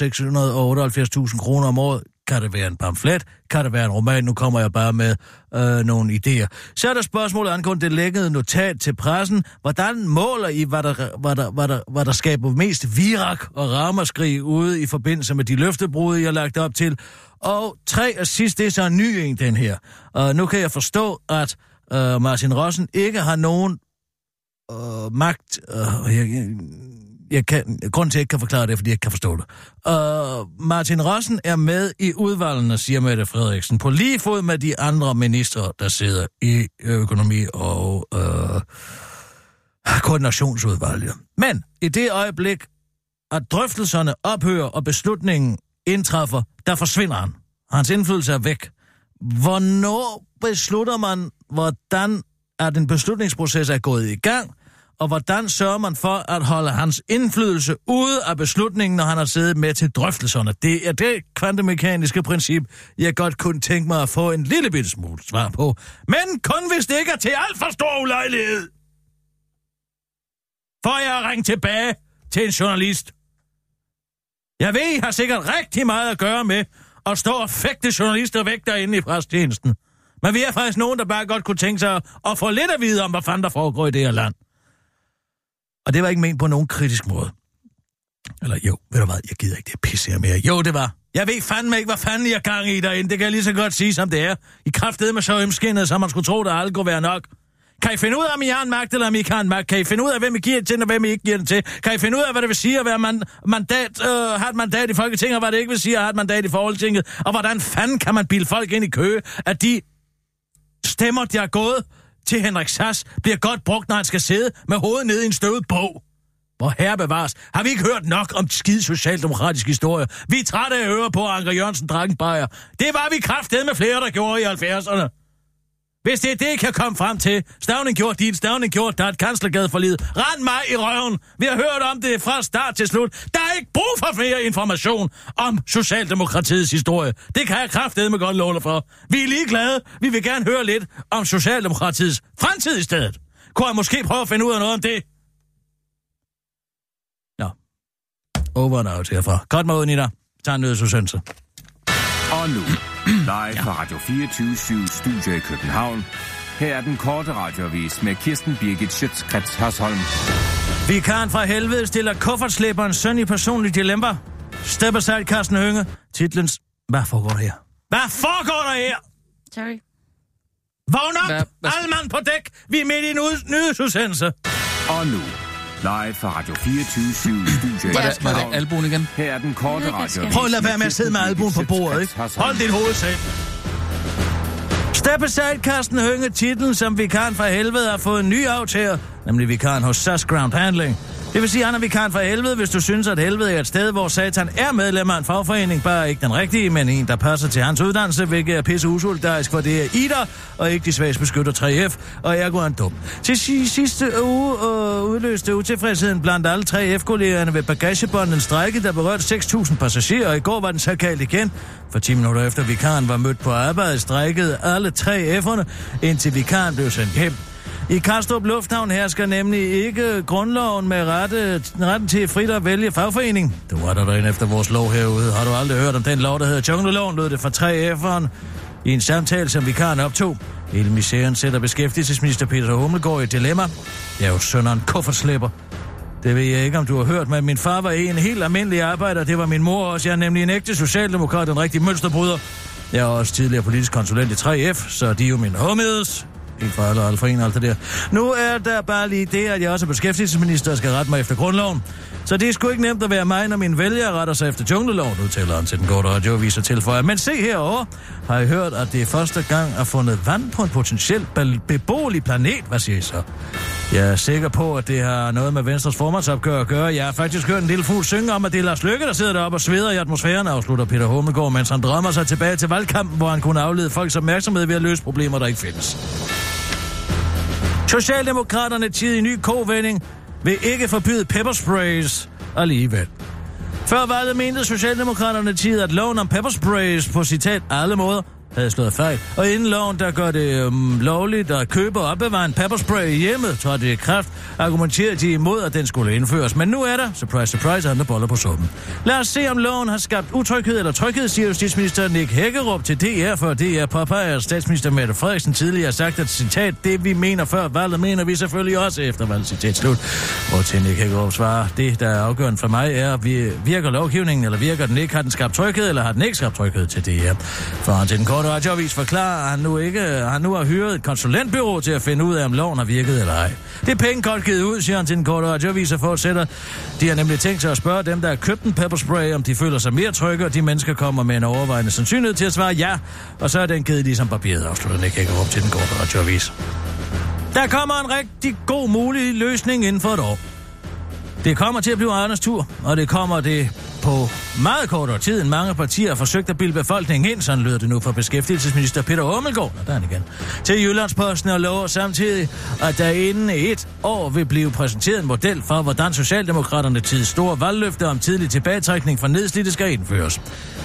678.000 kroner om året? Kan det være en pamflet? Kan det være en roman? Nu kommer jeg bare med øh, nogle idéer. Så er der spørgsmålet angående det lækkede notat til pressen. Hvordan måler I, hvad der, hvad der, hvad der, hvad der skaber mest virak og ramaskrig ude i forbindelse med de løftebrud, jeg har lagt op til? Og tre og sidst, det er så en ny en, den her. Og nu kan jeg forstå, at øh, Martin Rossen ikke har nogen øh, magt. Øh, jeg, jeg, kan, grunden til, at jeg ikke kan forklare det, er, fordi jeg ikke kan forstå det. Øh, Martin Rossen er med i udvalgene, siger Mette Frederiksen, på lige fod med de andre ministre, der sidder i økonomi og øh, koordinationsudvalget. Men i det øjeblik, at drøftelserne ophører og beslutningen indtræffer, der forsvinder han. Hans indflydelse er væk. Hvornår beslutter man, hvordan at en beslutningsproces er gået i gang, og hvordan sørger man for at holde hans indflydelse ude af beslutningen, når han har siddet med til drøftelserne? Det er det kvantemekaniske princip, jeg godt kunne tænke mig at få en lille bitte smule svar på. Men kun hvis det ikke er til alt for stor ulejlighed. For jeg at ringe tilbage til en journalist. Jeg ved, I har sikkert rigtig meget at gøre med at stå og fægte journalister væk derinde i presstjenesten. Men vi er faktisk nogen, der bare godt kunne tænke sig at få lidt at vide om, hvad fanden der foregår i det her land. Og det var ikke ment på nogen kritisk måde. Eller jo, ved du hvad, jeg gider ikke det pisse her mere. Jo, det var. Jeg ved fandme ikke, hvad fanden I er gang i derinde. Det kan jeg lige så godt sige, som det er. I kraftede med så ømskinnet, så man skulle tro, der aldrig kunne være nok. Kan I finde ud af, om I har en magt, eller om I ikke har en magt? Kan I finde ud af, hvem I giver den til, og hvem I ikke giver den til? Kan I finde ud af, hvad det vil sige at være man, mandat, øh, have et mandat i Folketinget, og hvad det ikke vil sige at have et mandat i Folketinget? Og hvordan fanden kan man bilde folk ind i kø, at de stemmer, de har gået til Henrik Sass, bliver godt brugt, når han skal sidde med hovedet nede i en støvet bog? Hvor herre bevares. Har vi ikke hørt nok om skide socialdemokratisk historie? Vi er trætte af at høre på, at Anker Jørgensen drak en bajer. Det var vi kraftede med flere, der gjorde i 70'erne. Hvis det er det, I kan komme frem til. Stavning gjort dit, stavning gjort dat, kanslergade for livet. Rend mig i røven. Vi har hørt om det fra start til slut. Der er ikke brug for flere information om Socialdemokratiets historie. Det kan jeg kraftedeme godt låne for. Vi er ligeglade. Vi vil gerne høre lidt om Socialdemokratiets fremtid i stedet. Kunne jeg måske prøve at finde ud af noget om det? Nå. Over and out herfra. Godt med ud, Nina. Tag en nødsudsendelse. Og nu, live fra Radio 24 Studio i København. Her er den korte radiovis med Kirsten Birgit Schøtzgrads Hasholm. Vikaren fra helvede stiller kuffertslæberens søn i personlig dilemma. Step aside, Carsten Hønge. Titlens... Hvad foregår der her? Hvad foregår der her? Sorry. Vågn op! Hvad- Alle mand på dæk! Vi er midt i en ud- nyhedsudsendelse. Og nu, live fra Radio 24 Studio var det albuen igen? Her er den korte Jeg skal- Prøv at lade være med at sidde med albuen på bordet, ikke? Hold dit hoved selv. Step Der besat Carsten Hønge titlen som vikaren fra helvede har fået en ny aftager, nemlig vikaren hos SAS Ground Handling. Det vil sige, at han er vikaren fra helvede, hvis du synes, at helvede er et sted, hvor satan er medlem af en fagforening. Bare ikke den rigtige, men en, der passer til hans uddannelse, hvilket er pisse usolidarisk, for det er Ida, og ikke de svags beskytter 3F, og jeg går en dum. Til sidste uge øh, udløste utilfredsheden blandt alle 3F-kollegerne ved bagagebånden en strække, der berørte 6.000 passagerer, og i går var den så kaldt igen. For 10 minutter efter vikaren var mødt på arbejde, strækkede alle 3F'erne, indtil vikaren blev sendt hjem. I Kastrup Lufthavn hersker nemlig ikke grundloven med rette, retten til frit at vælge fagforening. Du var der derinde efter vores lov herude. Har du aldrig hørt om den lov, der hedder Jungleloven, lød det fra 3F'eren i en samtale, som vikaren optog. Hele misæren sætter beskæftigelsesminister Peter Hummelgaard i et dilemma. Jeg er jo sønderen kufferslæber. Det ved jeg ikke, om du har hørt, men min far var en helt almindelig arbejder. Det var min mor også. Jeg er nemlig en ægte socialdemokrat, en rigtig mønsterbryder. Jeg er også tidligere politisk konsulent i 3F, så de er jo mine homies. En for alle alle for en, alt det der. Nu er der bare lige det, at jeg også er beskæftigelsesminister og skal rette mig efter grundloven. Så det er sgu ikke nemt at være mig, når mine vælgere retter sig efter jungleloven, udtaler han til den korte radioavis og tilføjer. Men se herover har jeg hørt, at det er første gang er fundet vand på en potentielt beboelig planet. Hvad siger I så? Jeg er sikker på, at det har noget med Venstres formandsopgør at gøre. Jeg har faktisk hørt en lille fugl synge om, at det er Lars Lykke, der sidder deroppe og sveder i atmosfæren, afslutter Peter Hummelgaard, mens han drømmer sig tilbage til valgkampen, hvor han kunne aflede folks opmærksomhed ved at løse problemer, der ikke findes. Socialdemokraterne tid i ny kovending vil ikke forbyde peppersprays alligevel. Før valget mente Socialdemokraterne tid, at loven om peppersprays på citat alle måder havde slået fejl. Og inden loven, der gør det øhm, lovligt at købe og opbevare en pepperspray i hjemmet, så det i kraft, argumenterede de imod, at den skulle indføres. Men nu er der, surprise, surprise, andre boller på suppen. Lad os se, om loven har skabt utryghed eller tryghed, siger justitsminister Nick Hækkerup til DR, for DR påpeger, at statsminister Mette Frederiksen tidligere har sagt, at citat, det vi mener før valget, mener vi selvfølgelig også efter valget, citat slut. Og til Nick Hækkerup svarer, det, der er afgørende for mig, er, vi- virker lovgivningen, eller virker den ikke? Har den skabt tryghed, eller har den ikke skabt tryghed til DR? For til den korte radioavis forklarer, at han nu, ikke, han nu har hyret et konsulentbyrå til at finde ud af, om loven har virket eller ej. Det er penge godt givet ud, siger han til den korte radioavis og fortsætter. De har nemlig tænkt sig at spørge dem, der har købt en pepperspray, om de føler sig mere trygge, og de mennesker kommer med en overvejende sandsynlighed til at svare ja, og så er den givet ligesom papiret, afslutter Nick Hækkerup til den korte radioavis. Der kommer en rigtig god mulig løsning inden for et år. Det kommer til at blive Anders tur, og det kommer det på meget kortere tid, end mange partier har forsøgt at bilde befolkningen ind, sådan lyder det nu fra beskæftigelsesminister Peter Ommelgaard, der er han igen, til Jyllandsposten og lover samtidig, at der inden et år vil blive præsenteret en model for, hvordan Socialdemokraterne tid store valgløfte om tidlig tilbagetrækning fra nedslidte skal indføres.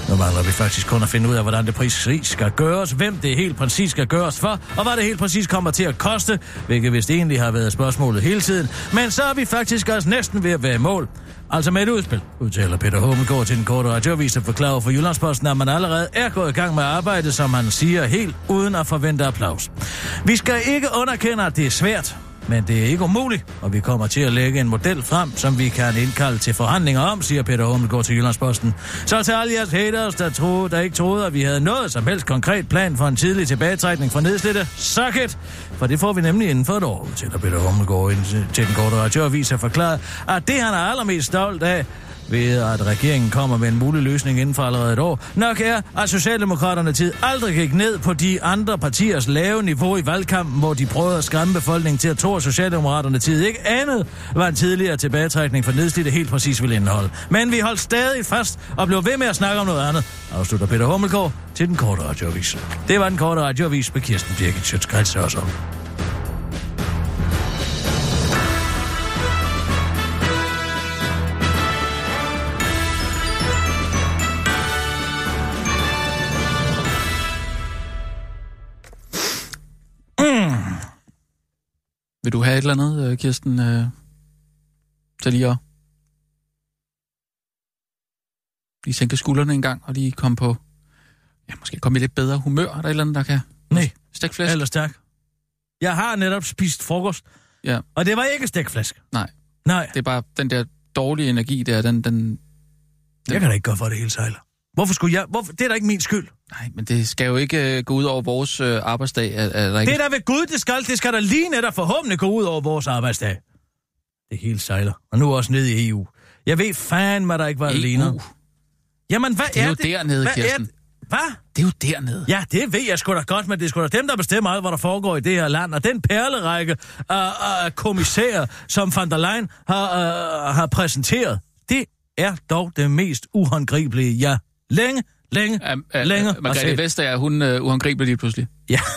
Nu mangler vi faktisk kun at finde ud af, hvordan det præcis skal gøres, hvem det helt præcis skal gøres for, og hvad det helt præcis kommer til at koste, hvilket vist egentlig har været spørgsmålet hele tiden. Men så er vi faktisk også næsten ved at være i mål. Altså med et udspil, udtaler Peter Hummelgaard til en kort radioavis og forklarer for Jyllandsposten, at man allerede er gået i gang med arbejdet, som han siger, helt uden at forvente applaus. Vi skal ikke underkende, at det er svært, men det er ikke umuligt, og vi kommer til at lægge en model frem, som vi kan indkalde til forhandlinger om, siger Peter Hummelgaard til Jyllandsposten. Så til alle jeres haters, der, troede, der ikke troede, at vi havde noget som helst konkret plan for en tidlig tilbagetrækning fra nedslidte, suck it! For det får vi nemlig inden for et år, til Peter Hummelgaard ind til- den korte radioavis og forklarer, at det han er allermest stolt af, ved at regeringen kommer med en mulig løsning inden for allerede et år, nok er, at Socialdemokraterne tid aldrig gik ned på de andre partiers lave niveau i valgkampen, hvor de prøvede at skræmme befolkningen til at tro, at Socialdemokraterne tid ikke andet var en tidligere tilbagetrækning for nedslidte helt præcis ville indeholde. Men vi holdt stadig fast og blev ved med at snakke om noget andet, afslutter Peter Hummelgaard til den korte radioavis. Det var den korte radioavis med Kirsten Birgit Sjøtskrets også. Du have et eller andet, øh, Kirsten, øh, til lige at lige sænke skuldrene en gang, og lige komme på, ja, måske komme i lidt bedre humør? Er der et eller andet, der kan... Nej, Stegflæsk? ellers tak. Jeg har netop spist frokost, Ja, og det var ikke stegflæsk. nej. Nej, Det er bare den der dårlige energi der, den, den... jeg kan da ikke gøre for, det hele sejler. Hvorfor skulle jeg? Hvorfor? Det er da ikke min skyld. Nej, men det skal jo ikke øh, gå ud over vores øh, arbejdsdag. Er, er der ikke... Det er da ved Gud, det skal. Det skal da lige netop forhåbentlig gå ud over vores arbejdsdag. Det hele sejler. Og nu også ned i EU. Jeg ved fandme, der ikke var EU. alene. Jamen, hvad Det er er jo det? dernede, hvad Kirsten. Er, Hvad? Det er jo dernede. Ja, det ved jeg sgu da godt, men det er sgu da dem, der bestemmer alt, hvad der foregår i det her land. Og den perlerække af, af kommissærer, som van der Leyen har, uh, har præsenteret, det er dog det mest uhåndgribelige, jeg længe, længe, Um, uh, længe har Margrethe. Vestager, hun uh, uangribelig lige pludselig. Ja.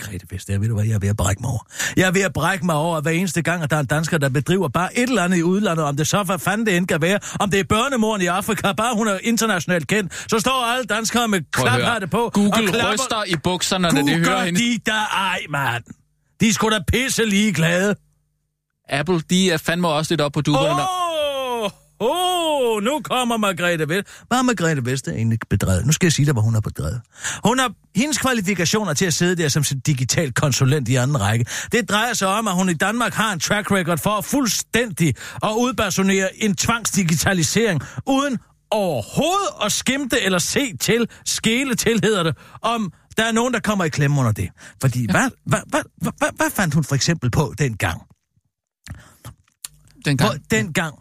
Margrethe Vestager, ved du hvad, jeg er ved at brække mig over. Jeg er ved at brække mig over, at hver eneste gang, at der er en dansker, der bedriver bare et eller andet i udlandet, om det så, hvad fanden det end kan være, om det er børnemoren i Afrika, bare hun er internationalt kendt, så står alle danskere med klaphatte på. og Google klapper- ryster i bukserne, når de Google hører hende. de der ej, mand. De er sgu da pisse ligeglade. Apple, de er fandme også lidt op på duberne. Åh, oh, nu kommer Margrethe Vest. Hvad har Margrethe Vest egentlig bedrevet? Nu skal jeg sige dig, hvad hun har bedrevet. Hun har hendes kvalifikationer til at sidde der som sin digital konsulent i anden række. Det drejer sig om, at hun i Danmark har en track record for at fuldstændig at udpersonere en tvangsdigitalisering, uden overhovedet at skimte eller se til, skele til, hedder det, om der er nogen, der kommer i klemme under det. Fordi ja. hvad, hvad, hvad, hvad, hvad, hvad fandt hun for eksempel på dengang? Dengang. Hvor dengang...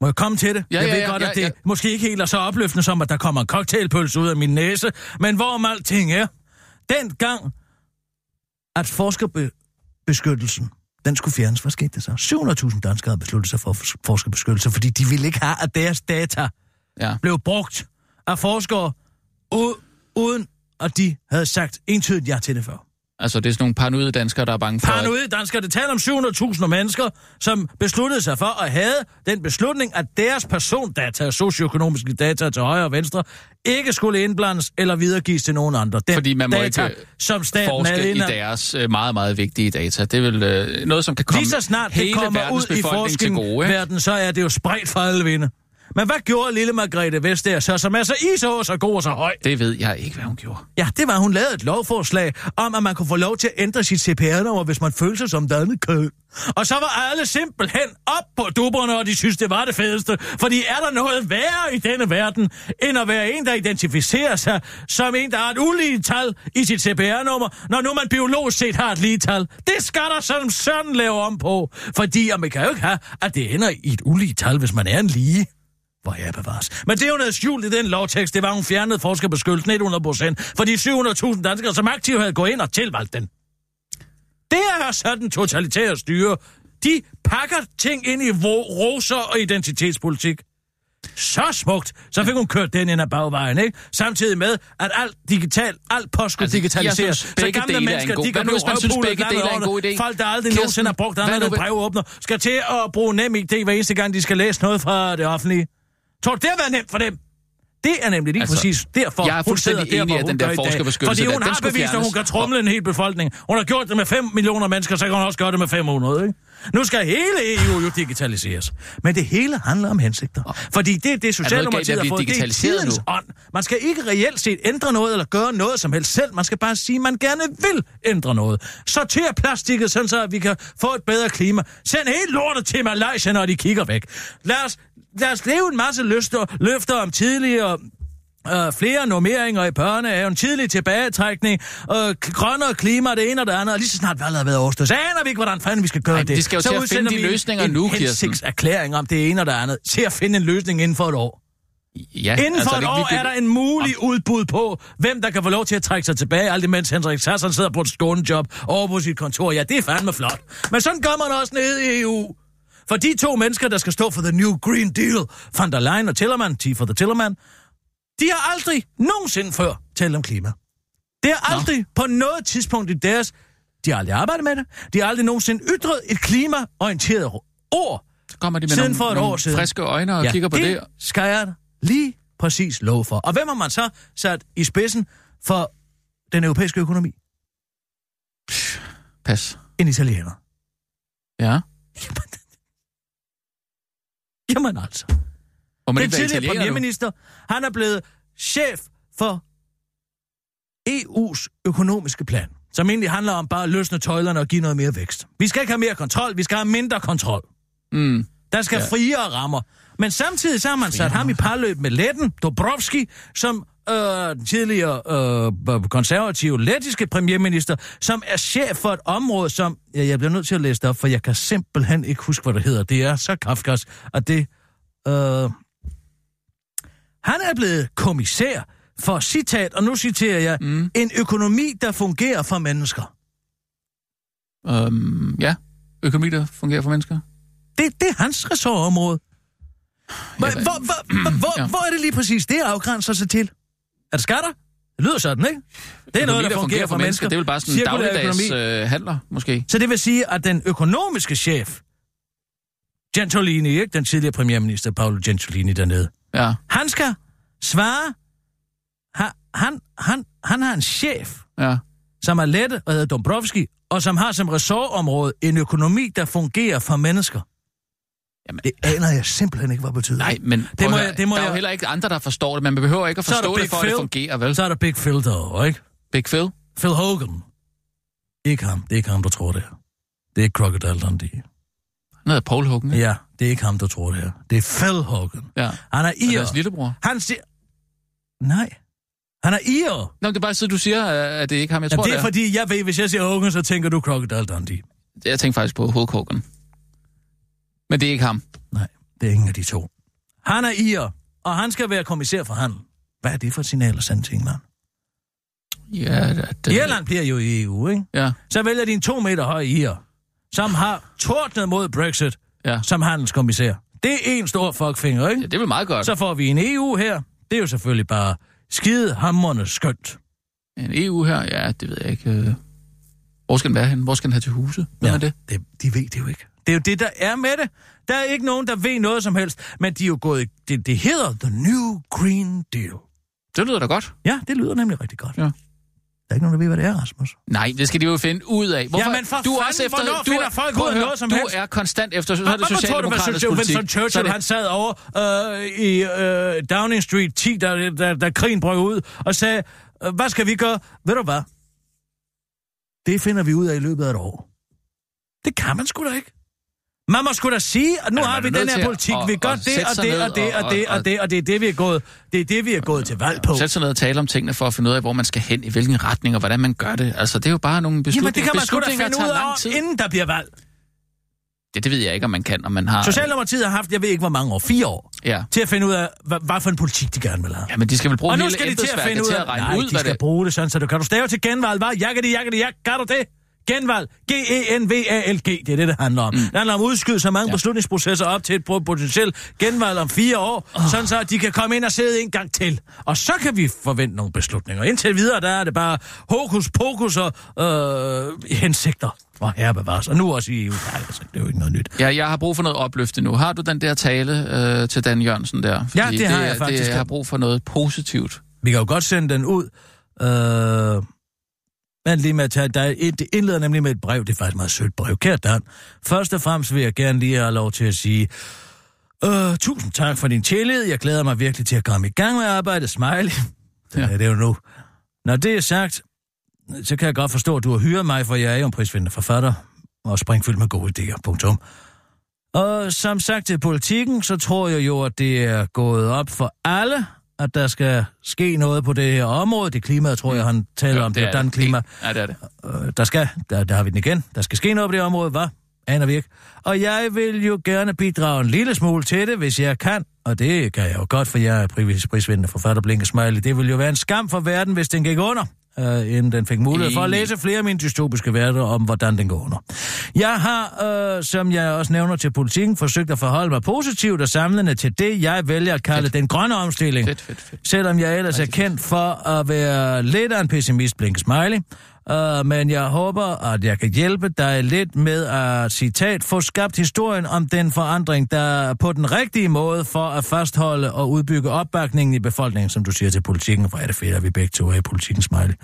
Må jeg komme til det? Ja, jeg ja, ved ja, godt, ja, at det ja. måske ikke helt er så opløftende som, at der kommer en cocktailpølse ud af min næse, men hvorom alting er, dengang, at forskerbeskyttelsen, den skulle fjernes. Hvad skete der så? 700.000 danskere havde besluttet sig for fors- forskerbeskyttelse, fordi de ville ikke have, at deres data Ja. blev brugt af forskere, uden at de havde sagt entydigt ja til det før. Altså, det er sådan nogle paranoide danskere, der er bange for... Paranoide danskere, det taler om 700.000 mennesker, som besluttede sig for at have den beslutning, at deres persondata og socioøkonomiske data til højre og venstre ikke skulle indblandes eller videregives til nogen andre. Den Fordi man må data, ikke, øh, som forske i deres øh, meget, meget vigtige data. Det er vel øh, noget, som kan komme Lige så snart det hele kommer verdens ud i gode. Ikke? forskningsverdenen, så er det jo spredt for alle vinde. Men hvad gjorde lille Margrethe Vestager så, som er så iså, så god og så høj? Det ved jeg ikke, hvad hun gjorde. Ja, det var, hun lavede et lovforslag om, at man kunne få lov til at ændre sit CPR-nummer, hvis man følte sig som et andet køn. Og så var alle simpelthen op på dubberne, og de synes, det var det fedeste. Fordi er der noget værre i denne verden, end at være en, der identificerer sig som en, der har et ulige tal i sit CPR-nummer, når nu man biologisk set har et lige tal? Det skal der som sådan lave om på. Fordi og man kan jo ikke have, at det ender i et ulige tal, hvis man er en lige. Hvor jeg bevares. Men det jo noget skjult i den lovtekst. Det var, hun fjernede forskerbeskyttelsen 100 procent. For de 700.000 danskere, som aktivt havde gået ind og tilvalgt den. Det er sådan totalitære styre. De pakker ting ind i roser og identitetspolitik. Så smukt. Så fik hun kørt den ind ad bagvejen, ikke? Samtidig med, at alt digital, alt post skulle Altså, digitaliseres. synes, Så gamle er mennesker, god- de kan nu, blive røvpullet landet over. idé? Folk, der aldrig Kirsten, nogensinde har brugt andet brevåbner, skal til at bruge nem ID hver eneste gang, de skal læse noget fra det offentlige. Tror du, det har været nemt for dem? Det er nemlig lige Altså, præcis derfor, jeg er hun fuldstændig sidder der, enig hvor i, at hun den der forskerbeskyttelse, Fordi der- hun den har bevist, at hun fjernes. kan trumle en hel befolkning. Hun har gjort det med 5 millioner mennesker, så kan hun også gøre det med 500, ikke? Nu skal hele EU jo digitaliseres. Men det hele handler om hensigter. Fordi det er det, Socialdemokratiet at har fået. Det er digitaliseret tidens nu? ånd. Man skal ikke reelt set ændre noget eller gøre noget som helst selv. Man skal bare sige, at man gerne vil ændre noget. Sorter plastikket, sådan så vi kan få et bedre klima. Send helt lortet til Malaysia, når de kigger væk. Lad os, lad os leve en masse løfter, løfter om tidligere Øh, flere normeringer i børnehaven, tidlig tilbagetrækning, k- grønnere klima, det ene og det andet, og lige så snart valget har været overstået, så aner vi ikke, hvordan fanden vi skal gøre Ej, det. de skal jo så til at finde de løsninger en nu, Kirsten. hensigtserklæring om det ene og det andet, til at finde en løsning inden for et år. Ja, Inden for altså, et det- år vi- er der en mulig udbud på, hvem der kan få lov til at trække sig tilbage, alt imens Henrik Sasson sidder på et skånejob over på sit kontor. Ja, det er fandme flot. Men sådan gør man også nede i EU. For de to mennesker, der skal stå for The New Green Deal, van der Leyen og Tillerman, T for the Tillerman, de har aldrig nogensinde før talt om klima. Det har aldrig Nå. på noget tidspunkt i deres... De har aldrig arbejdet med det. De har aldrig nogensinde ytret et klimaorienteret ord. Så kommer de med Siden nogle, for et nogle år siden. friske øjne og kigger på det. det. skal jeg lige præcis love for. Og hvem har man så sat i spidsen for den europæiske økonomi? Pas. En italiener. Ja. Jamen altså. Og man Den tidligere nu. premierminister, han er blevet chef for EU's økonomiske plan, som egentlig handler om bare at løsne tøjlerne og give noget mere vækst. Vi skal ikke have mere kontrol, vi skal have mindre kontrol. Mm. Der skal. Ja. friere rammer. Men samtidig så har man sat ham i parløb med Letten, Dobrovski, som øh, den tidligere øh, konservative lettiske premierminister, som er chef for et område, som... Ja, jeg bliver nødt til at læse det op, for jeg kan simpelthen ikke huske, hvad det hedder. Det er så kafkas, at det... Øh, han er blevet kommissær for citat, og nu citerer jeg, mm. en økonomi, der fungerer for mennesker. Øhm, ja, økonomi, der fungerer for mennesker. Det, det er hans ressortområde. Hvor, Ja, hvor, hvor, hvor, hvor, ja. hvor er det lige præcis, det afgrænser sig til? Er det skatter? Det lyder sådan, ikke? Det er noget, der fungerer for mennesker. Det er vel bare sådan en dagligdags økonomi. øh, handler, måske. Så det vil sige, at den økonomiske chef, Gentilini, ikke? Den tidligere premierminister, Paolo Gentilini dernede, Ja, han skal svare... Han, han, han, han har en chef, ja. som er lette og hedder Dombrovski, og som har som ressortområde en økonomi, der fungerer for mennesker. Jamen, Det aner jeg simpelthen ikke, hvad det betyder. nej, men det må at jeg, det må der er jo jeg, heller ikke andre, der forstår det. Man behøver ikke at forstå det, for at Phil. det fungerer, vel? Så er der Big Phil derovre, ikke? Big Phil? Phil Hogan. Ikke ham. Det er ikke ham, der tror det her. Det er ikke Crocodile Dundee. Han hedder Paul Hogan. ikke? Ja, det er ikke ham, der tror det her. Det er Phil Hogan. Ja. Han er Og ir. deres lillebror. Han siger... Nej. Han er ir. Nå, det er bare så, du siger, at det er ikke ham. Jeg tror, det er det er. fordi, jeg ved, hvis jeg siger Hogan, så tænker du Crocodile Dundee. Jeg tænker faktisk på Hulk Hogan. Men det er ikke ham. Nej, det er ingen af de to. Han er ir, og han skal være kommissær for handel. Hvad er det for signal at sende til England? Ja, det, det, Irland bliver jo i EU, ikke? Ja, Så vælger de en to meter høj ir, som har tordnet mod Brexit ja. som handelskommissær. Det er en stor fuckfinger, ikke? ja. Det er vel meget godt. Så får vi en EU her. Det er jo selvfølgelig bare skide hamrende skønt. En EU her, ja, det ved jeg ikke. øh. Hvor skal den være henne? Hvor skal den have til huset? Hvad er det? det? De ved det jo ikke. Det er jo det, der er med det. Der er ikke nogen, der ved noget som helst. Men de er jo gået... Det, det hedder The New Green Deal. Det lyder da godt. Ja, det lyder nemlig rigtig godt. Ja. Der er ikke nogen, der ved, hvad det er, Rasmus. Nej, det skal de jo finde ud af. Hvorfor? Jamen, for du er også fanden, efter, hvornår du finder er, folk ud af noget som du helst? er konstant efter, så er det du, socialdemokratisk politik. Winston Churchill, det- han sad over øh, i øh, Downing Street 10, da, da, da krigen brød ud, og sagde, øh, hvad skal vi gøre? Ved du hvad? Det finder vi ud af i løbet af et år. Det kan man sgu da ikke. Man må sgu da sige, at nu man har vi den her politik, at- vi gør det og det og det og det og det, og det er det, vi er gået, det er det, vi er gået til valg på. Sæt sig ned og tale om tingene for at finde ud af, hvor man skal hen, i hvilken retning, og hvordan man gør det. Altså, det er jo bare nogle Jamen, beslutninger. det kan man sgu da finde ud af, inden der bliver valg. Det, det ved jeg ikke, om man kan, om man har... Socialdemokratiet har haft, jeg ved ikke hvor mange år, fire år, Ja. til at finde ud af, hvad, hvad for en politik de gerne vil have. ja, men de skal vel bruge Og nu skal de til at finde ud til af, at regne nej, ud, de skal det... bruge det sådan, så du kan du stave til genvalg, hvad? Jakke jakke jak, kan du det? Genvalg. G-E-N-V-A-L-G. Det er det, det handler om. Mm. Det handler om at udskyde så mange ja. beslutningsprocesser op til et po- potentielt genvalg om fire år, oh. sådan så de kan komme ind og sidde en gang til. Og så kan vi forvente nogle beslutninger. Indtil videre, der er det bare hokus pokus og øh, hensigter. Og herre bevares. Og nu også i EU. Nej, altså, det er jo ikke noget nyt. Ja, jeg har brug for noget opløfte nu. Har du den der tale øh, til Dan Jørgensen der? Ja, det har jeg faktisk. Det, jeg har brug for noget positivt. Vi kan jo godt sende den ud. Øh, men lige med at tage, der er et, det indleder nemlig med et brev. Det er faktisk et meget sødt brev. Kært Dan, først og fremmest vil jeg gerne lige have lov til at sige, øh, tusind tak for din tillid. Jeg glæder mig virkelig til at komme i gang med arbejdet. Smiley. Ja. Ja. Det er det jo nu. Når det er sagt, så kan jeg godt forstå, at du har hyret mig, for jeg er jo en prisvindende forfatter og springfyldt med gode idéer. Punktum. Og som sagt til politikken, så tror jeg jo, at det er gået op for alle, at der skal ske noget på det her område. Det klima, tror jeg, han taler om. Det, det er den klima. Ja, det er det. Øh, der skal, der, der har vi den igen. Der skal ske noget på det område, hvad? Aner vi ikke. Og jeg vil jo gerne bidrage en lille smule til det, hvis jeg kan. Og det kan jeg jo godt, for jeg er pris- prisvindende forfatter Blinke Smiley. Det ville jo være en skam for verden, hvis den gik under, øh, inden den fik mulighed for at læse flere af mine dystopiske værter om, hvordan den går under. Jeg har, øh, som jeg også nævner til politikken, forsøgt at forholde mig positivt og samlende til det, jeg vælger at kalde Fedt. den grønne omstilling. Fedt, fedt, fedt. Selvom jeg ellers er kendt for at være lidt af en pessimist, Blinke Smiley. Uh, men jeg håber, at jeg kan hjælpe dig lidt med at, citat, få skabt historien om den forandring, der er på den rigtige måde for at fastholde og udbygge opbakningen i befolkningen, som du siger til politikken. Hvor er det fedt, at vi begge to er i politikken, Smiley.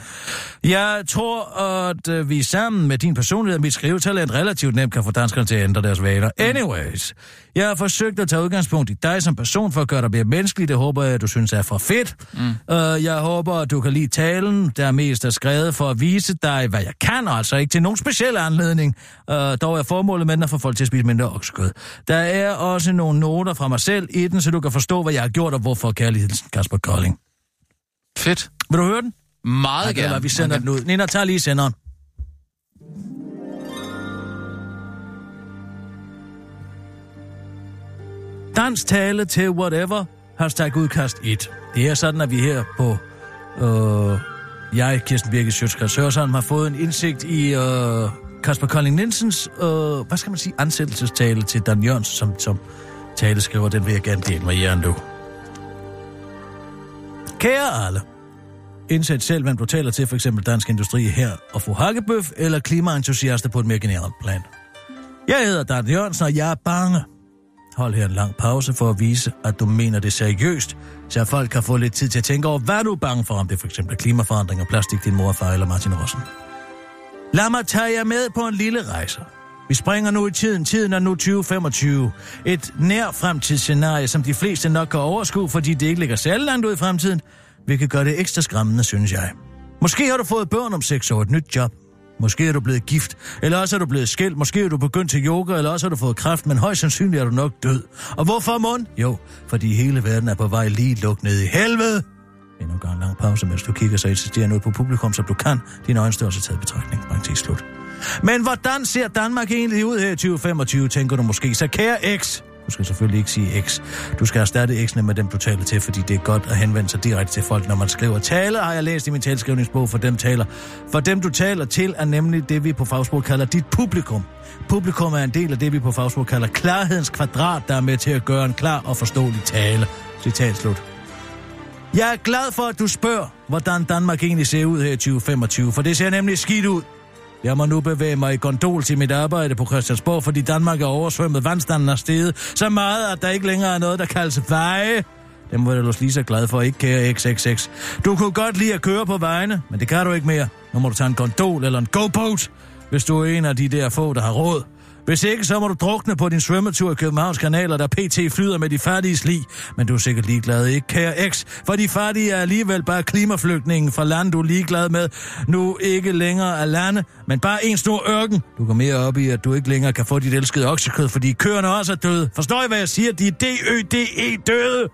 Jeg tror, at øh, vi sammen med din personlighed og mit skrivetalent relativt nemt kan få danskerne til at ændre deres vaner. Anyways, jeg har forsøgt at tage udgangspunkt i dig som person for at gøre dig mere menneskelig. Det håber jeg, at du synes er for fedt. Mm. Uh, jeg håber, at du kan lide talen, der mest er skrevet for at vise dig, hvad jeg kan, og altså ikke til nogen speciel anledning. Uh, dog er formålet med den at få folk til at spise mindre oksekød. Der er også nogle noter fra mig selv i den, så du kan forstå, hvad jeg har gjort, og hvorfor kærligheden Kasper Kolding. Fedt. Vil du høre den? Meget Okay, gerne. eller vi sender Okay. den ud. Nina, tag lige senderen. Dans tale til whatever, hashtag udkast 1. Det er sådan, at vi her på Øh, jeg, Kirsten Birke Sjøtskrets Hørsholm, har fået en indsigt i øh, Kasper Kolding Nielsens, øh, hvad skal man sige, ansættelsestale til Dan Jørgens, som, som taleskriver. Den vil jeg gerne dele med jer nu. Kære alle, indsæt selv, hvem du taler til, for eksempel Dansk Industri her og fru Hakkebøf, eller klimaentusiaster på et mere generelt plan. Jeg hedder Dan Jørgensen, og jeg er bange. Hold her en lang pause for at vise, at du mener det seriøst, så folk kan få lidt tid til at tænke over, hvad du er bange for, om det for eksempel er klimaforandring og plastik, din mor, far eller Martin Rossen. Lad mig tage jer med på en lille rejse. Vi springer nu i tiden. Tiden er nu 2025. Et nær fremtidsscenarie, som de fleste nok kan overskue, fordi det ikke ligger særlig langt ud i fremtiden, hvilket gør det ekstra skræmmende, synes jeg. Måske har du fået børn om seks år, et nyt job. Måske er du blevet gift, eller også er du blevet skilt, måske er du begyndt til yoga, eller også har du fået kræft, men højst sandsynligt er du nok død. Og hvorfor mund? Jo, fordi hele verden er på vej lige lukket ned i helvede. Endnu en gang lang pause, mens du kigger så insisterende ud på publikum, som du kan. Din øjenstørrelse taget i betragtning. Parenthes slut. Men hvordan ser Danmark egentlig ud her i 2025, tænker du måske. Så kære X, du skal selvfølgelig ikke sige X. Du skal erstatte X'ene med dem, du taler til, fordi det er godt at henvende sig direkte til folk, når man skriver. Tale har jeg læst i min talskrivningsbog for dem taler. For dem, du taler til, er nemlig det, vi på fagsprog kalder dit publikum. Publikum er en del af det, vi på fagsprog kalder klarhedens kvadrat, der er med til at gøre en klar og forståelig tale. Citat slut. Jeg er glad for, at du spørger, hvordan Danmark egentlig ser ud her i 2025, for det ser nemlig skidt ud. Jeg må nu bevæge mig i gondol til mit arbejde på Christiansborg, fordi Danmark er oversvømmet. Vandstanden er steget så meget, at der ikke længere er noget, der kaldes veje. Det må du lige så glad for, ikke kære XXX. Du kunne godt lide at køre på vejene, men det kan du ikke mere. Nu må du tage en gondol eller en go-boat, hvis du er en af de der få, der har råd. Hvis ikke, så må du drukne på din svømmetur i Københavns kanaler, der pt. flyder med de fattige sli. Men du er sikkert ligeglad, ikke, kære X? For de fattige er alligevel bare klimaflygtningen fra land, du er ligeglad med. Nu ikke længere er lande, men bare en stor ørken. Du går mere op i, at du ikke længere kan få dit elskede oksekød, fordi køerne også er døde. Forstår I, hvad jeg siger? De er D-Ø-D-E døde.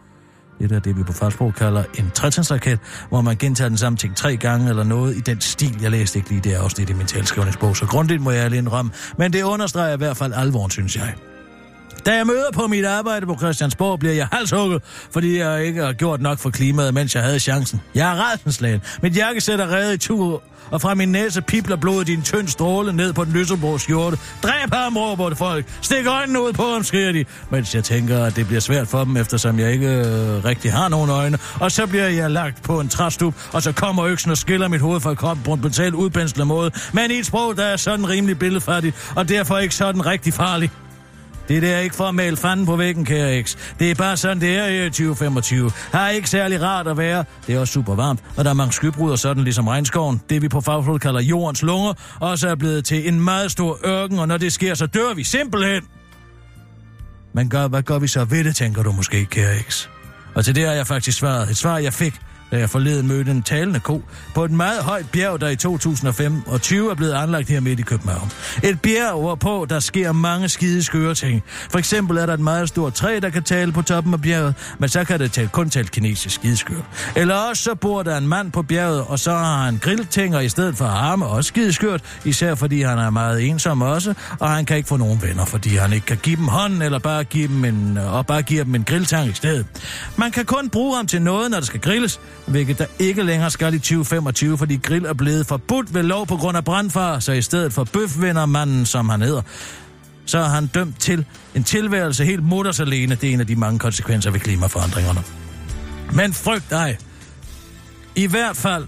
Det er det, vi på fagsprog kalder en trætrinsraket, hvor man gentager den samme ting tre gange eller noget i den stil. Jeg læste ikke lige det afsnit i min talskrivningsbog, så grundigt må jeg lige indrømme. Men det understreger i hvert fald alvoren, synes jeg. Da jeg møder på mit arbejde på Christiansborg, bliver jeg halshugget, fordi jeg ikke har gjort nok for klimaet, mens jeg havde chancen. Jeg er rædsenslagen. Mit jakkesæt er reddet i tur, og fra min næse pipler blodet i en tynd stråle ned på den lysebrå hjorte. Dræb ham, råber det folk. Stik øjnene ud på ham, skriger de. Mens jeg tænker, at det bliver svært for dem, eftersom jeg ikke øh, rigtig har nogen øjne. Og så bliver jeg lagt på en træstup, og så kommer øksen og skiller mit hoved fra kroppen på en betalt udpenslet måde. Men i et sprog, der er sådan rimelig billedfattigt, og derfor ikke sådan rigtig farlig. Det der er ikke for at male fanden på væggen, kære X. Det er bare sådan, det er i 2025. Her er ikke særlig rart at være. Det er også super varmt, og der er mange skybruder, sådan ligesom regnskoven. Det vi på fagflod kalder jordens lunger, også er blevet til en meget stor ørken, og når det sker, så dør vi simpelthen. Men gør, hvad gør vi så ved det, tænker du måske, kære X? Og til det har jeg faktisk svaret. Et svar, jeg fik, da jeg forleden mødte en talende ko på et meget højt bjerg, der i 2025 og 20 er blevet anlagt her midt i København. Et bjerg, hvorpå der sker mange skide skøre ting. For eksempel er der et meget stort træ, der kan tale på toppen af bjerget, men så kan det tale, kun tale kinesisk skideskør. Eller også så bor der en mand på bjerget, og så har han grilltænger i stedet for arme, også skideskørt, især fordi han er meget ensom også, og han kan ikke få nogen venner, fordi han ikke kan give dem hånden, eller bare give dem en, og bare give dem en grilltang i stedet. Man kan kun bruge ham til noget, når der skal grilles, hvilket der ikke længere skal i 2025, fordi grill er blevet forbudt ved lov på grund af brandfar, så i stedet for bøfvennermanden, som han hedder, så er han dømt til en tilværelse helt mutters alene. Det er en af de mange konsekvenser ved klimaforandringerne. Men frygt dig. I hvert fald,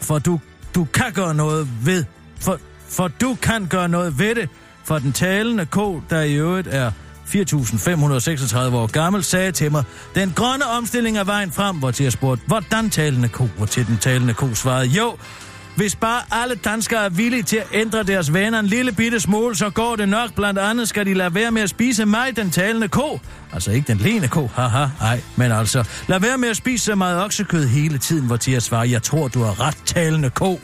for du, du kan gøre noget ved, for, for du kan gøre noget ved det, for den talende ko, der i øvrigt er 4.536 år gammel, sagde til mig, den grønne omstilling er vejen frem, hvor til jeg spurgte, hvordan talende ko, hvor til den talende ko svarede, jo, hvis bare alle danskere er villige til at ændre deres vaner en lille bitte smule, så går det nok. Blandt andet skal de lade være med at spise mig, den talende ko. Altså ikke den lene ko, haha, nej. Men altså, lad være med at spise så meget oksekød hele tiden, hvor til jeg svarer, jeg tror, du har ret talende ko.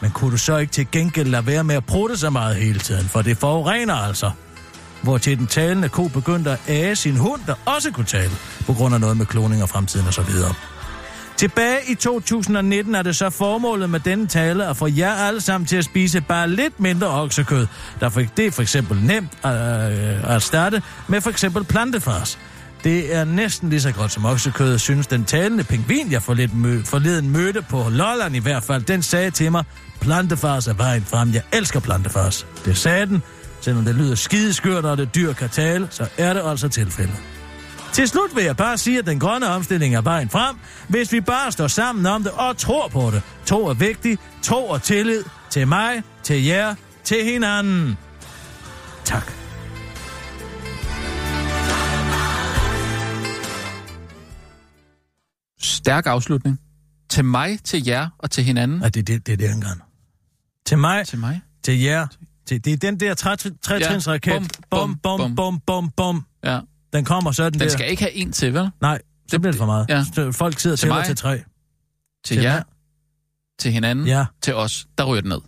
Men kunne du så ikke til gengæld lade være med at prutte så meget hele tiden, for det forurener altså hvor til den talende ko begyndte at æge sin hund, der også kunne tale, på grund af noget med kloning og fremtiden og så videre. Tilbage i 2019 er det så formålet med denne tale at få jer alle sammen til at spise bare lidt mindre oksekød. Der for, det er for eksempel nemt at, øh, at starte med for eksempel plantefars. Det er næsten lige så godt som oksekød, synes den talende pingvin, jeg forleden, mø- forleden mødte på Lolland i hvert fald. Den sagde til mig, plantefars er vejen frem. Jeg elsker plantefars. Det sagde den. Selvom det lyder skideskørt, og det dyr kan tale, så er det altså tilfældet. Til slut vil jeg bare sige, at den grønne omstilling er vejen frem, hvis vi bare står sammen om det og tror på det. Tro er vigtigt. Tro og tillid til mig, til jer, til hinanden. Tak. Stærk afslutning. Til mig, til jer og til hinanden. Ja, det, det, det er det, han gør. Til mig, Til mig. til jer. Til, det er den der tre- tretrins Ja, raket. bum, Bum, bum, bum, bum, bum, bum. Ja. Den kommer så er den, Den der. skal ikke have en til, vel? Nej, så bliver det for meget. Ja. Så Folk sidder Til mig. til tre. Til, Til jer, mig. til hinanden, Ja. til os. Der ryger den ned.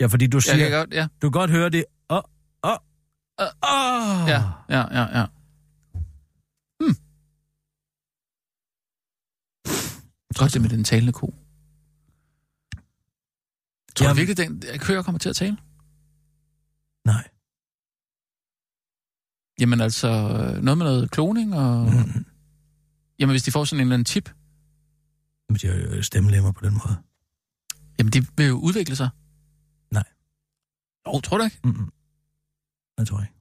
Ja, fordi du Jeg siger, kan godt, ja. du kan godt høre det. Åh, åh, åh, åh. Ja, ja, ja, ja. Hmm. Godt det med den talende ko. Tror du Jamen- virkelig, den køer kommer til at tale? Nej. Jamen altså, noget med noget kloning og... Mm. Jamen hvis de får sådan en eller anden chip, Men de har jo stemmelemmer på den måde. jamen de vil jo udvikle sig. Nej. Jo, tror du ikke? Mm-mm. Det tror jeg ikke.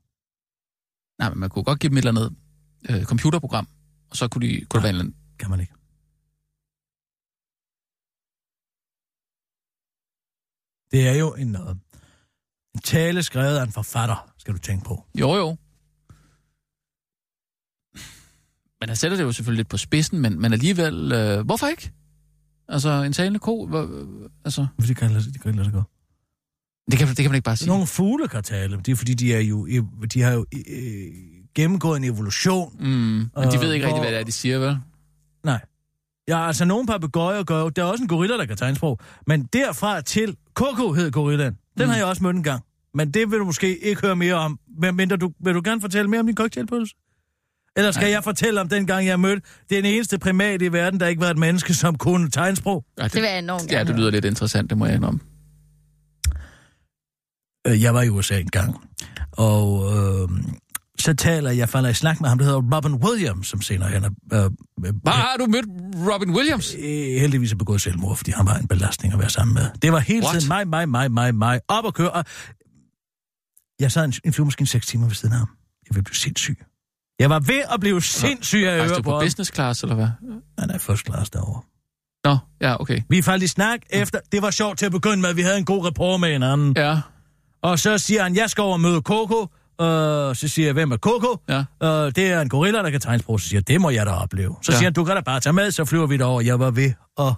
Nej, men man kunne godt give dem et eller andet øh, computerprogram, og så kunne, de, kunne det være en eller anden... Kan man ikke. Det er jo en, øh, en tale skrevet af en forfatter, skal du tænke på. Jo, jo. Men han sætter det jo selvfølgelig lidt på spidsen, men, men alligevel... Øh, hvorfor ikke? Altså, en talende ko... Hvor, øh, altså, Fordi de kan ikke lade sig- de kan ikke lade sig gå. det kan, det kan man ikke bare sige. Nogle fugle kan tale. Det er fordi, de, er jo, de har jo øh, gennemgået en evolution. Mm, men de Øh, ved ikke rigtig, hvad det er, de siger, vel? Nej. Ja, altså nogle papegøjer gør jo... Der er også en gorilla, der kan tegnsprog. Men derfra til... Koko hed gorillaen. Den Mm. har jeg også mødt en gang. Men det vil du måske ikke høre mere om. Men mindre du, vil du gerne fortælle mere om din cocktailpølse? Eller skal Nej. jeg fortælle om den gang, jeg mødte den eneste primat i verden, der ikke var et menneske, som kunne tegnsprog? Ja, Det vil jeg enormt Ja, gerne det lyder lidt interessant, det må jeg indrømme. Øh, Jeg var i USA en gang, og øh, så taler jeg, falder i snak med ham, der hedder Robin Williams, som senere hen er, øh, øh, Hvad har du mødt Robin Williams? øh, heldigvis er begået selvmord, fordi han var en belastning at være sammen med. Det var hele What? tiden mig, mig, mig, mig, mig, op og køre. Og jeg sad en, en flyvemaskine 6 timer ved siden af ham. Jeg ville blive sindssyg. Jeg var ved at blive sindssyg af Altså, du på på business class, eller hvad? Han er first class derovre. Nå, ja, okay. Vi faldt i snak efter. Det var sjovt til at begynde med, at vi havde en god rapport med hinanden. Ja, Og så siger han, jeg skal over og møde Coco. Øh, så siger jeg, hvem er Coco? ja. Øh, det er en gorilla, der kan tegnsprog. Så siger jeg, det må jeg da opleve. Så Ja. ja. siger han, du kan da bare tage med, så flyver vi derover. Jeg var ved at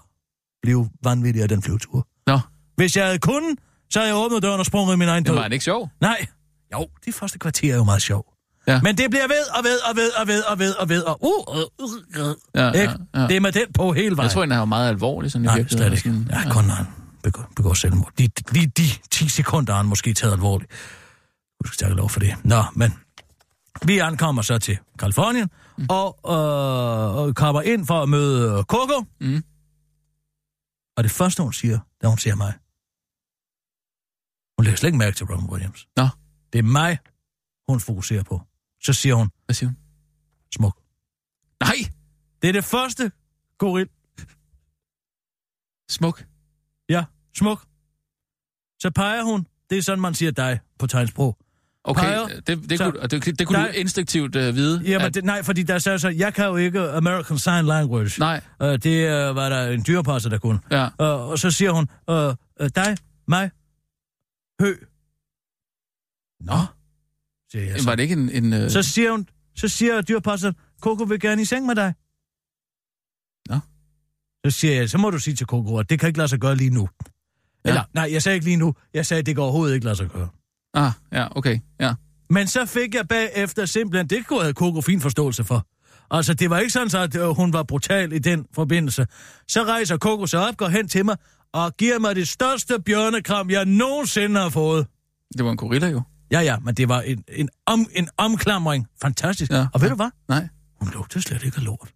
blive vanvittig af den flyvetur. Nå, Hvis jeg havde kunnet, så havde jeg åbnet døren og sprunget i min egen det død. var han ikke sjov. Nej. Jo, det første kvarter er jo meget sjov. Ja. Men det bliver ved og ved og ved og ved og ved og ved og uh, uh, uh, uh, Ja, ikke? ja, ja. Det er med den på hele vejen. Jeg tror, han er jo meget alvorlig, sådan Nej, slet ikke. Sådan, Ja, kun når han begår, begår selvmord. Lige, lige de 10 sekunder er han måske taget alvorligt. Du skal takke lov for det. Nå, men vi ankommer så til Kalifornien, mm. og, øh, og kommer ind for at møde Coco. Mm. Og det første, hun siger, da hun ser mig, hun lægger slet ikke mærke til Robin Williams. Nå. Det er mig, hun fokuserer på. Så siger hun, Hvad siger hun? smuk. Nej! Det er det første goril. Smuk. Ja, smuk. Så peger hun. Det er sådan, man siger dig på tegnsprog. Okay, Peger. det, det, Så- kunne, det, det kunne Nej. du instinktivt uh, vide. Jamen, at- det, nej, fordi der sagde så, jeg kan jo ikke American Sign Language. Nej, Uh, det uh, var der en dyrepasser, der kunne. ja. Uh, og så siger hun, uh, uh, dig, mig, hø. Nå, siger jeg så. var det ikke en... en uh... Så siger hun, så siger dyrepasseren, Coco vil gerne i seng med dig. Nå. Så siger jeg, så må du sige til Coco, at det kan ikke lade sig gøre lige nu. Ja. Eller, nej, jeg sagde ikke lige nu. Jeg sagde, at det kan overhovedet ikke lade sig gøre. Ah, ja, okay, ja. Men så fik jeg bagefter simpelthen, det kunne have Coco fin forståelse for. Altså, det var ikke sådan, så, at øh, hun var brutal i den forbindelse. Så rejser Coco sig op, går hen til mig og giver mig det største bjørnekram, jeg nogensinde har fået. Det var en gorilla jo. Ja, ja, men det var en, en, om, en omklamring. Fantastisk. Ja. Og ved du hvad? Nej. Hun lugtede slet ikke af lort.